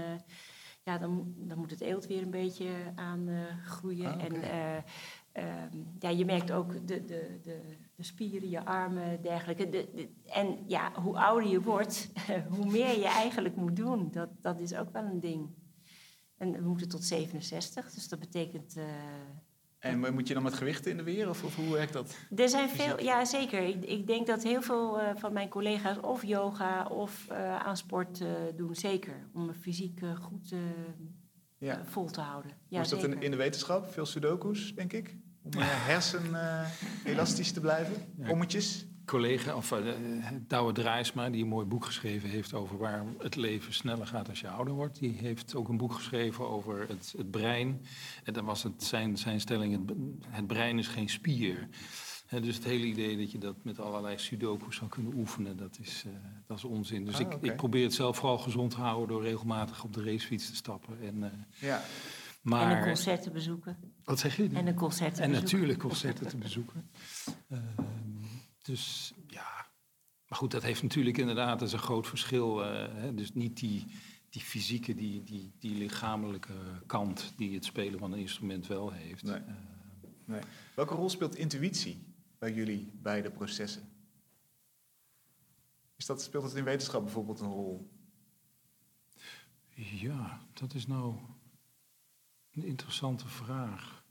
ja, dan, moet- dan moet het eelt weer een beetje aan eh, groeien. Ah. En eh, ehm, ja, je merkt ook de, de, de, de spieren, je armen, dergelijke. De, de- en ja, hoe ouder je wordt, hoe meer je eigenlijk moet doen. Dat, dat is ook wel een ding. En we moeten tot 67, dus dat betekent... En moet je dan met gewichten in de weer, of, of hoe werkt dat? er zijn veel, ja zeker. Ik, ik denk dat heel veel eh, van mijn collega's of yoga of eh, aan sport eh, doen, zeker. Om me fysiek goed Ja. vol te houden. Ja, Hoe is dat in, de wetenschap? Veel sudokus, denk ik? Om hersen eh, elastisch te blijven? Ja. Ommetjes? Collega, of uh, Douwe Draaisma, die een mooi boek geschreven heeft over waar het leven sneller gaat als je ouder wordt. Die heeft ook een boek geschreven over het, het brein. En dan was het zijn, zijn stelling, het, het brein is geen spier. Hè, dus het hele idee dat je dat met allerlei sudokus zou kunnen oefenen, dat is, uh, dat is onzin. Dus Ah, ik, ik probeer het zelf vooral gezond te houden door regelmatig op de racefiets te stappen. En, uh, Ja. maar, En een concert te bezoeken. Wat zeg je? En een concert te En bezoeken. natuurlijk concerten te bezoeken. Uh, dus ja, maar goed, dat heeft natuurlijk inderdaad dat is een groot verschil. Uh, hè? Dus niet die, die fysieke, die, die, die lichamelijke kant die het spelen van een instrument wel heeft. Nee. Uh, nee. Welke rol speelt intuïtie bij jullie beide processen? Is dat, speelt het in wetenschap bijvoorbeeld een rol? Ja, dat is nou Een interessante vraag.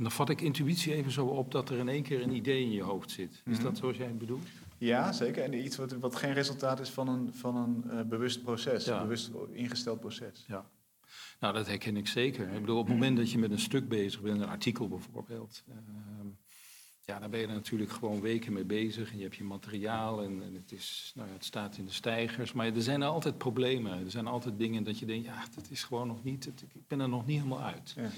En dan vat ik intuïtie even zo op dat er in één keer een idee in je hoofd zit. Is Mhm. dat zoals jij het bedoelt? Ja, zeker. En iets wat, wat geen resultaat is van een, van een eh, bewust proces, Ja. een bewust ingesteld proces. Ja. Nou, dat herken ik zeker. Ik bedoel, op het moment dat je met een stuk bezig bent, een artikel bijvoorbeeld, ehm, ja, daar ben je er natuurlijk gewoon weken mee bezig en je hebt je materiaal en, en het, is, nou ja, het staat in de stijgers. Maar er zijn altijd problemen, er zijn altijd dingen dat je denkt, ja, dat is gewoon nog niet, het- ik ben er nog niet helemaal uit. Ja.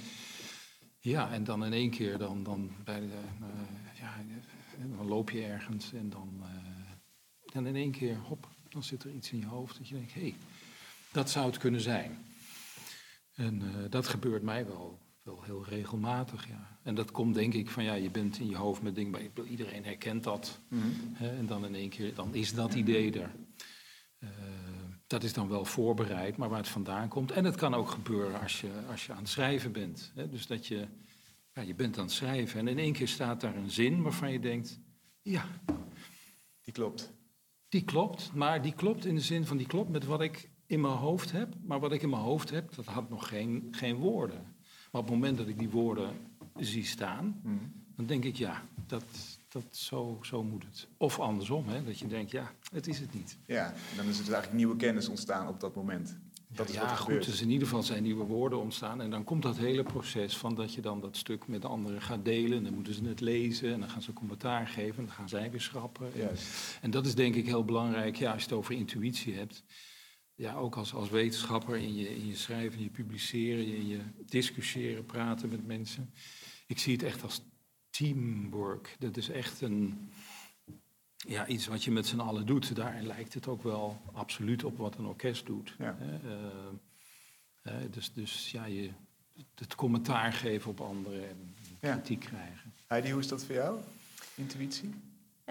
Ja, en dan in één keer, dan, dan, bij de, eh, ja, eh, dan loop je ergens en dan, eh, en in één keer, hop, dan zit er iets in je hoofd dat je denkt, hé, hey, dat zou het kunnen zijn. En dat gebeurt mij wel, wel heel regelmatig, ja. En dat komt denk ik van, ja, je bent in je hoofd met dingen, maar iedereen herkent dat. Mhm. Hè, en dan in één keer, dan is dat idee er. Dat is dan wel voorbereid, maar waar het vandaan komt. En het kan ook gebeuren als je, als je aan het schrijven bent. Hè? Dus dat je, ja, je bent aan het schrijven en in één keer staat daar een zin waarvan je denkt, ja, Die klopt. die klopt. Maar die klopt in de zin van, die klopt met wat ik in mijn hoofd heb. Maar wat ik in mijn hoofd heb, dat had nog geen, geen woorden. Maar op het moment dat ik die woorden zie staan, Mhm. dan denk ik, ja, dat, dat, zo, zo moet het. Of andersom, hè, dat je denkt, ja, het is het niet. Ja, dan is er dus eigenlijk nieuwe kennis ontstaan op dat moment. Dat is ja, wat er goed, gebeurt. dus in ieder geval zijn nieuwe woorden ontstaan. En dan komt dat hele proces van dat je dan dat stuk met de anderen gaat delen. En dan moeten ze het lezen en dan gaan ze commentaar geven. En dan gaan zij weer schrappen. En dat is denk ik heel belangrijk, ja, als je het over intuïtie hebt. Ja, ook als, als wetenschapper in je, in je schrijven, in je publiceren, in je discussiëren, praten met mensen. Ik zie het echt als teamwork. Dat is echt een, ja, iets wat je met z'n allen doet. Daarin lijkt het ook wel absoluut op wat een orkest doet. Ja. Eh, dus, dus ja, je, het commentaar geven op anderen en Ja. kritiek krijgen. Heidi, hoe is dat voor jou? Intuïtie?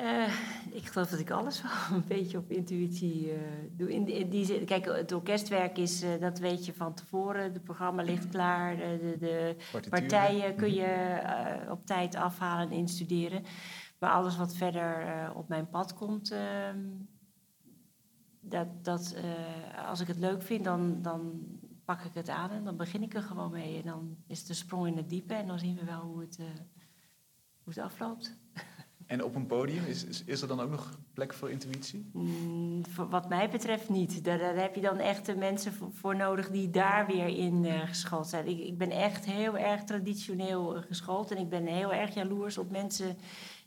Eh, ik geloof dat ik alles wel een beetje op intuïtie eh, doe. In, die- in die zin, kijk, het orkestwerk is, eh, dat weet je van tevoren. Het programma ligt klaar. De, de, de partijen kun je eh, op tijd afhalen en instuderen. Maar alles wat verder op mijn pad komt, ehm, dat, dat, als ik het leuk vind, dan, dan pak ik het aan en dan begin ik er gewoon mee. En dan is het een sprong in het diepe en dan zien we wel hoe het, hoe het afloopt. En op een podium, is, is, is er dan ook nog plek voor intuïtie? Mm, wat mij betreft niet. Daar, daar heb je dan echt de mensen voor, nodig die daar weer in eh, geschoold zijn. Ik, ik ben echt heel erg traditioneel eh, geschoold. En ik ben heel erg jaloers op mensen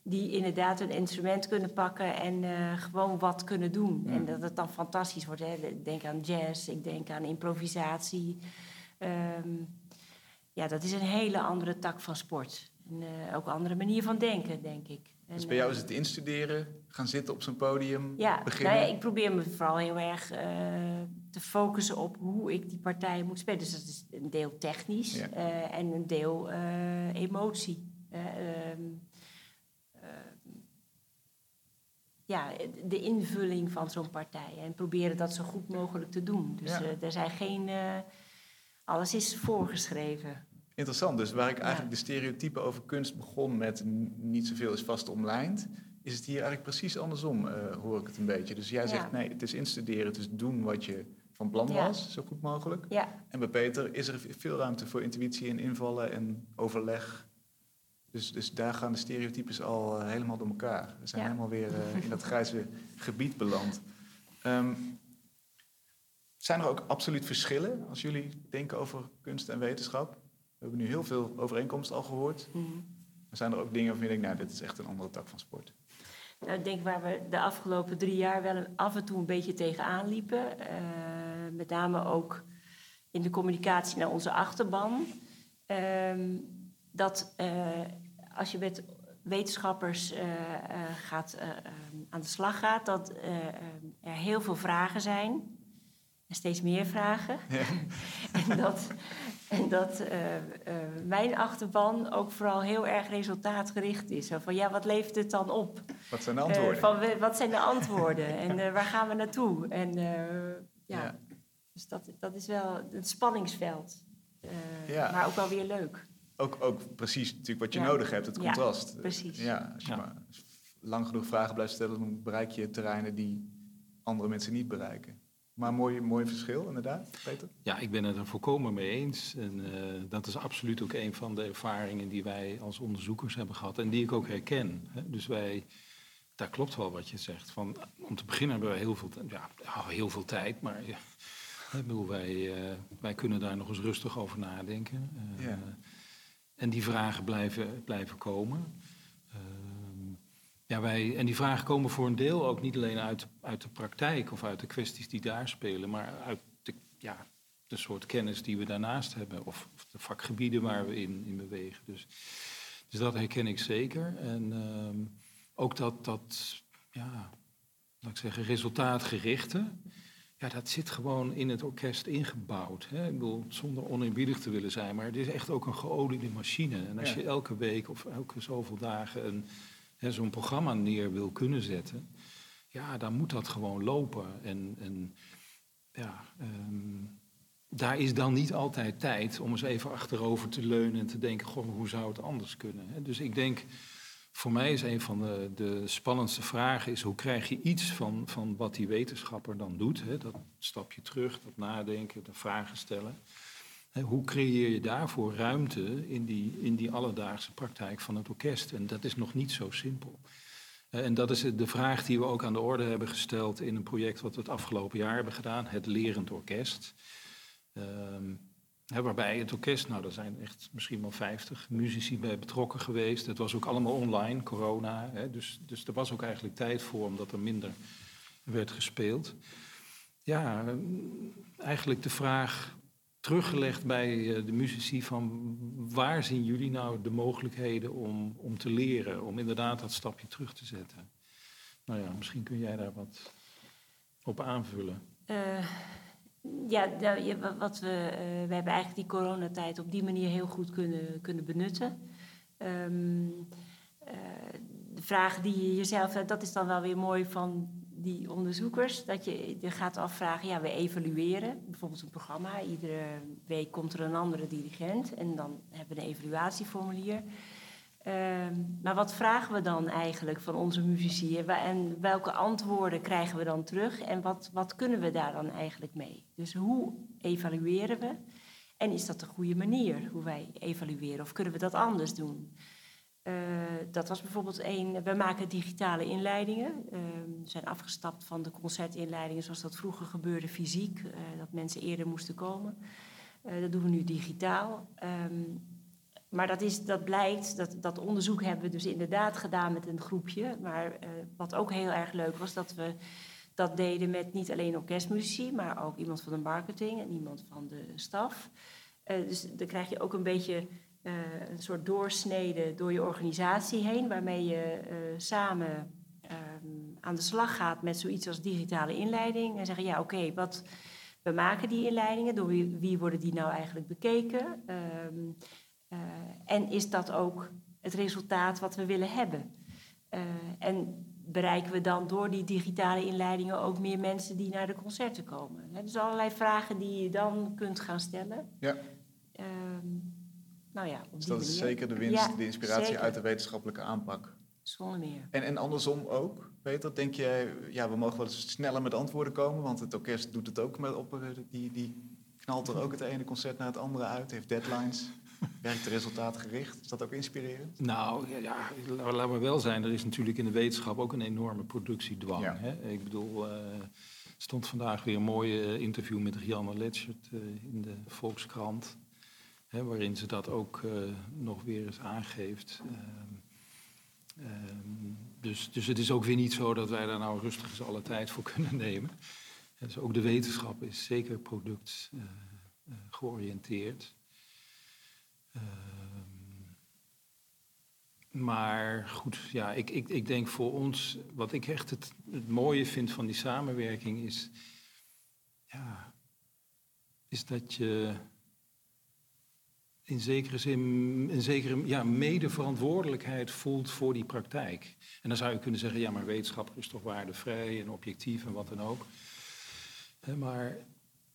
die inderdaad een instrument kunnen pakken en eh, gewoon wat kunnen doen. En dat het dan fantastisch wordt. Hè. Ik denk aan jazz, ik denk aan improvisatie. Ehm, ja, dat is een hele andere tak van sport. En, ook een andere manier van denken, denk ik. En, Dus bij jou eh, is het instuderen, gaan zitten op zo'n podium, ja, beginnen? nou ja, ik probeer me vooral heel erg eh, te focussen op hoe ik die partijen moet spelen. Dus dat is een deel technisch Ja. eh, en een deel eh, emotie. Eh, ehm, eh, ja, de invulling van zo'n partij. En proberen dat zo goed mogelijk te doen. Dus Ja. eh, er zijn geen... eh, alles is voorgeschreven. Interessant, dus waar ik eigenlijk de stereotypen over kunst begon met niet zoveel is vast omlijnd, is het hier eigenlijk precies andersom, eh, hoor ik het een beetje. Dus jij Ja. zegt nee, het is instuderen, het is doen wat je van plan Ja. was, zo goed mogelijk. En bij Peter is er veel ruimte voor intuïtie en invallen en overleg. Dus, dus daar gaan de stereotypes al eh, helemaal door elkaar. We zijn helemaal weer eh, in dat grijze gebied beland. Ehm, zijn er ook absoluut verschillen als jullie denken over kunst en wetenschap? We hebben nu heel veel overeenkomsten al gehoord. mhm. Maar zijn er ook dingen waarvan je denkt, nou, dit is echt een andere tak van sport? Nou, ik denk waar we de afgelopen drie jaar wel af en toe een beetje tegenaan liepen. eh, met name ook in de communicatie naar onze achterban. Ehm, dat eh, als je met wetenschappers eh, gaat, eh, ehm, aan de slag gaat, dat eh, ehm, er heel veel vragen zijn. En steeds meer vragen. Ja. en dat, en dat eh, eh, mijn achterban ook vooral heel erg resultaatgericht is. Zo van ja, wat levert het dan op? Wat zijn de Eh, antwoorden? van wat zijn de antwoorden en eh, waar gaan we naartoe? En eh, ja, Ja. dus dat, dat is wel een spanningsveld. Eh, Ja. Maar ook wel weer leuk. Ook, ook precies natuurlijk wat je Ja. nodig hebt, het Ja, contrast. precies. Ja, als je Ja. maar lang genoeg vragen blijft stellen, dan bereik je terreinen die andere mensen niet bereiken. Maar mooi, mooi verschil, inderdaad, Peter. Ja, ik ben het er volkomen mee eens. En eh, dat is absoluut ook een van de ervaringen die wij als onderzoekers hebben gehad en die ik ook herken. Hè. Dus wij, daar klopt wel wat je zegt. Van, om te beginnen hebben we heel veel, ja, heel veel tijd, maar ja, ik bedoel, wij, uh, wij kunnen daar nog eens rustig over nadenken. Uh, Ja. En die vragen blijven, blijven komen. Ja, wij, en die vragen komen voor een deel ook niet alleen uit, uit de praktijk of uit de kwesties die daar spelen, maar uit de, ja, de soort kennis die we daarnaast hebben of, of de vakgebieden waar we in, in bewegen. Dus, dus dat herken ik zeker. En ehm, ook dat, dat ja, laat ik zeggen, resultaatgerichte, ja, dat zit gewoon in het orkest ingebouwd. Hè? Ik bedoel, zonder oneerbiedig te willen zijn, maar het is echt ook een geoliede machine. En als Ja. je elke week of elke zoveel dagen een, zo'n programma neer wil kunnen zetten, ja, dan moet dat gewoon lopen. En, en ja, ehm, daar is dan niet altijd tijd om eens even achterover te leunen en te denken, goh, hoe zou het anders kunnen? Dus ik denk, voor mij is een van de, de spannendste vragen is hoe krijg je iets van, van wat die wetenschapper dan doet? Hè? Dat stapje terug, dat nadenken, de vragen stellen. Hoe creëer je daarvoor ruimte in die, in die alledaagse praktijk van het orkest? En dat is nog niet zo simpel. En dat is de vraag die we ook aan de orde hebben gesteld in een project wat we het afgelopen jaar hebben gedaan, het Lerend Orkest. Ehm, waarbij het orkest, nou, er zijn echt misschien wel 50 muzici bij betrokken geweest. Het was ook allemaal online, corona. Hè, dus, dus er was ook eigenlijk tijd voor, omdat er minder werd gespeeld. Ja, eh, eigenlijk de vraag teruggelegd bij eh, de muzici van waar zien jullie nou de mogelijkheden om, om te leren, om inderdaad dat stapje terug te zetten. Nou ja, misschien kun jij daar wat op aanvullen. Eh, ja, wat we, we hebben eigenlijk die coronatijd op die manier heel goed kunnen, kunnen benutten. Ehm, eh, de vraag die je jezelf, dat is dan wel weer mooi van die onderzoekers, dat je je gaat afvragen, ja, we evalueren bijvoorbeeld een programma. Iedere week komt er een andere dirigent en dan hebben we een evaluatieformulier. Ehm, maar wat vragen we dan eigenlijk van onze muzici? En welke antwoorden krijgen we dan terug? En wat, wat kunnen we daar dan eigenlijk mee? Dus hoe evalueren we? En is dat de goede manier hoe wij evalueren? Of kunnen we dat anders doen? Eh, dat was bijvoorbeeld één. We maken digitale inleidingen. Eh, we zijn afgestapt van de concertinleidingen zoals dat vroeger gebeurde fysiek. eh, dat mensen eerder moesten komen. Eh, dat doen we nu digitaal. Ehm, maar dat, is, dat blijkt, dat, dat onderzoek hebben we dus inderdaad gedaan met een groepje. Maar wat ook heel erg leuk was, dat we dat deden met niet alleen orkestmuzici, maar ook iemand van de marketing en iemand van de staf. Dus dan krijg je ook een beetje eh, een soort doorsnede door je organisatie heen, waarmee je eh, samen ehm, aan de slag gaat met zoiets als digitale inleiding. En zeggen, ja oké, wat we maken die inleidingen, door wie, wie worden die nou eigenlijk bekeken? Ehm, eh, en is dat ook het resultaat wat we willen hebben? En bereiken we dan door die digitale inleidingen ook meer mensen die naar de concerten komen? Hè, dus allerlei vragen die je dan kunt gaan stellen. Ja. Ehm, nou ja, op Dus die dat is zeker de winst, Ja, de inspiratie zeker. uit de wetenschappelijke aanpak. Zonder meer. En, en andersom ook, Peter, denk jij, ja, we mogen wel eens sneller met antwoorden komen, want het orkest doet het ook met op, eh, die, die knalt er ook het ene concert naar het andere uit, heeft deadlines, werkt resultaatgericht. Is dat ook inspirerend? Nou ja, ja, la- laat maar wel zijn, er is natuurlijk in de wetenschap ook een enorme productiedwang. Ja. Hè? Ik bedoel, eh, er stond vandaag weer een mooi eh, interview met Rianne Letschert in de Volkskrant. Waarin ze dat ook eh, nog weer eens aangeeft. Ehm, ehm, dus, dus het is ook weer niet zo dat wij daar nou rustig eens alle tijd voor kunnen nemen. Dus ook de wetenschap is zeker product eh, eh, georiënteerd. Ehm, maar goed, ja, ik, ik, ik denk voor ons, wat ik echt het, het mooie vind van die samenwerking is, ja, is dat je in zekere zin een zekere ja, medeverantwoordelijkheid voelt voor die praktijk. En dan zou je kunnen zeggen, ja, maar wetenschapper is toch waardevrij en objectief en wat dan ook. Maar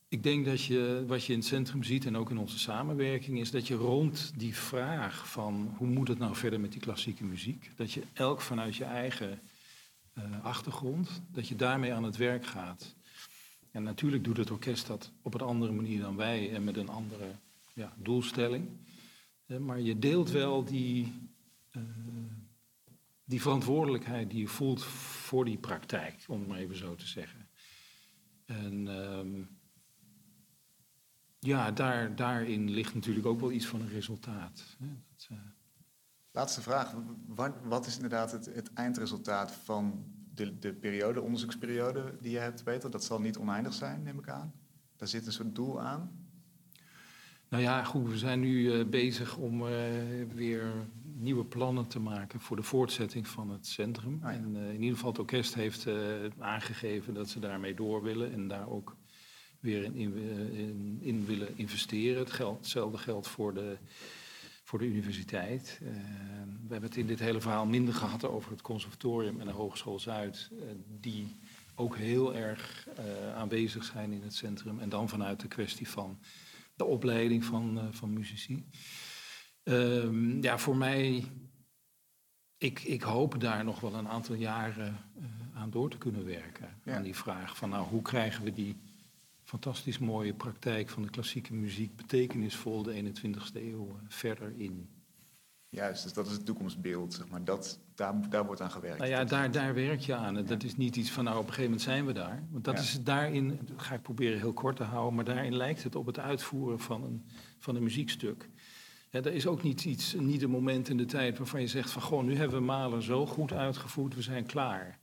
ik denk dat je, wat je in het centrum ziet en ook in onze samenwerking, is dat je rond die vraag van hoe moet het nou verder met die klassieke muziek, dat je elk vanuit je eigen eh, achtergrond, dat je daarmee aan het werk gaat. En natuurlijk doet het orkest dat op een andere manier dan wij en met een andere ja, doelstelling. Eh, maar je deelt wel die, uh, die verantwoordelijkheid die je voelt voor die praktijk, om het maar even zo te zeggen. En um, ja, daar, daarin ligt natuurlijk ook wel iets van een resultaat. Hè. Dat, uh... Laatste vraag. Wat, wat is inderdaad het, het, eindresultaat van de, de periode, onderzoeksperiode die je hebt, Peter? Dat zal niet oneindig zijn, neem ik aan. Daar zit een soort doel aan. Nou ja, goed, we zijn nu uh, bezig om uh, weer nieuwe plannen te maken voor de voortzetting van het centrum. Ah, ja. En uh, in ieder geval het orkest heeft aangegeven dat ze daarmee door willen en daar ook weer in, in, in, in willen investeren. Het geld, hetzelfde geldt voor de, voor de universiteit. we hebben het in dit hele verhaal minder gehad over het conservatorium en de Hogeschool Zuid, die ook heel erg aanwezig zijn in het centrum. En dan vanuit de kwestie van de opleiding van, uh, van muzici. Um, ja, voor mij, ik, ik hoop daar nog wel een aantal jaren uh, aan door te kunnen werken. Ja. Aan die vraag van, nou, hoe krijgen we die fantastisch mooie praktijk van de klassieke muziek betekenisvol de 21ste eeuw uh, verder in. Juist, dus dat is het toekomstbeeld, zeg maar. Dat, daar, daar wordt aan gewerkt. Nou ja, daar, daar werk je aan. Dat is niet iets van, nou, op een gegeven moment zijn we daar. Want dat Ja. is daarin, dat ga ik proberen heel kort te houden, maar daarin lijkt het op het uitvoeren van een, van een muziekstuk. Ja, er is ook niet, iets, niet een moment in de tijd waarvan je zegt van, goh, nu hebben we Mahler zo goed uitgevoerd, we zijn klaar.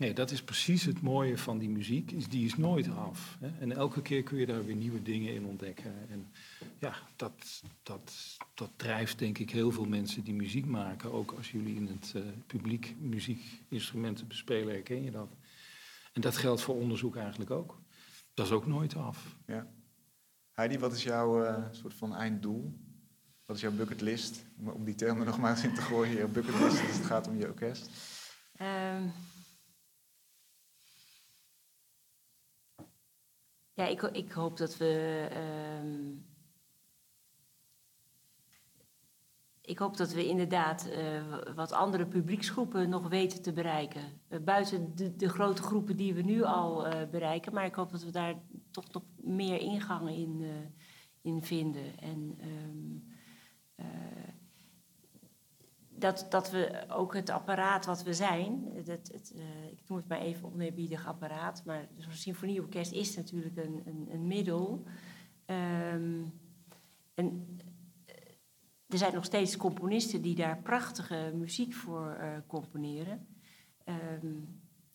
Nee, dat is precies het mooie van die muziek, is, die is nooit af. Hè? En elke keer kun je daar weer nieuwe dingen in ontdekken. En ja, dat, dat, dat drijft denk ik heel veel mensen die muziek maken. Ook als jullie in het eh, publiek muziekinstrumenten bespelen, herken je dat. En dat geldt voor onderzoek eigenlijk ook. Dat is ook nooit af. Ja. Heidi, wat is jouw eh, soort van einddoel? Wat is jouw bucketlist? Om, om die term er nog maar eens in te gooien. Je bucketlist, als het gaat om je orkest. Ehm, ja, ik, ik hoop dat we. ehm, ik hoop dat we inderdaad eh, wat andere publieksgroepen nog weten te bereiken. Eh, buiten de, de grote groepen die we nu al eh, bereiken. Maar ik hoop dat we daar toch nog meer ingangen in, in vinden. En ehm, eh, dat, dat we ook het apparaat wat we zijn, het, eh, ik noem het maar even oneerbiedig apparaat, maar zo'n symfonieorkest is natuurlijk een, een, een middel. Ehm, en eh, er zijn nog steeds componisten die daar prachtige muziek voor eh, componeren. Ehm,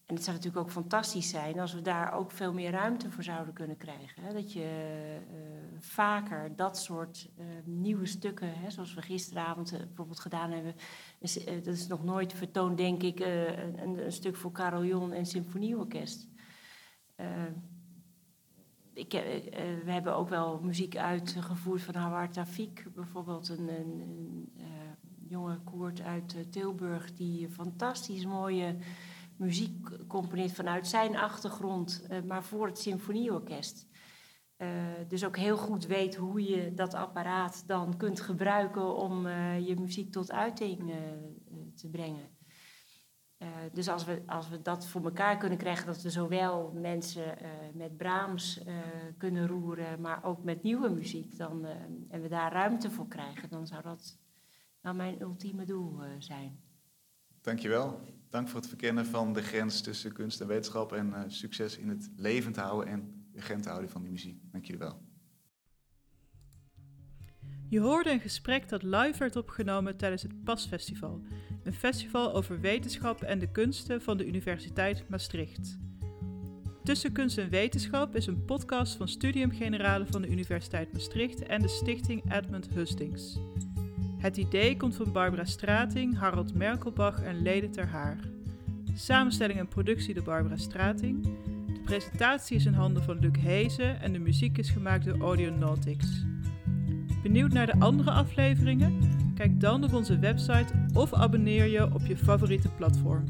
en het zou natuurlijk ook fantastisch zijn als we daar ook veel meer ruimte voor zouden kunnen krijgen. Hè? Dat je eh, vaker dat soort eh, nieuwe stukken, hè, zoals we gisteravond eh, bijvoorbeeld gedaan hebben. dat is nog nooit vertoond, denk ik, een, een stuk voor carillon en symfonieorkest. Ik, we hebben ook wel muziek uitgevoerd van Hawar Tafik, bijvoorbeeld een, een, jonge koord uit Tilburg die fantastisch mooie muziek componeert vanuit zijn achtergrond, eh, maar voor het symfonieorkest. Eh, dus ook heel goed weet hoe je dat apparaat dan kunt gebruiken om eh, je muziek tot uiting te brengen. Dus als we, als we dat voor elkaar kunnen krijgen, dat we zowel mensen met Brahms kunnen roeren, maar ook met nieuwe muziek, dan, en we daar ruimte voor krijgen, dan zou dat nou mijn ultieme doel zijn. Dankjewel. Dank voor het verkennen van de grens tussen kunst en wetenschap. En eh, succes in het levend houden en urgent houden van die muziek. Dank jullie wel. Je hoorde een gesprek dat live werd opgenomen tijdens het PAS-festival, een festival over wetenschap en de kunsten van de Universiteit Maastricht. Tussen Kunst en Wetenschap is een podcast van Studium Generale van de Universiteit Maastricht en de stichting Edmund Hustings. Het idee komt van Barbara Strating, Harold Merkelbach en Lede ter Haar. Samenstelling en productie door Barbara Strating. De presentatie is in handen van Luc Hezen en de muziek is gemaakt door Audionautics. Benieuwd naar de andere afleveringen? Kijk dan op onze website of abonneer je op je favoriete platform.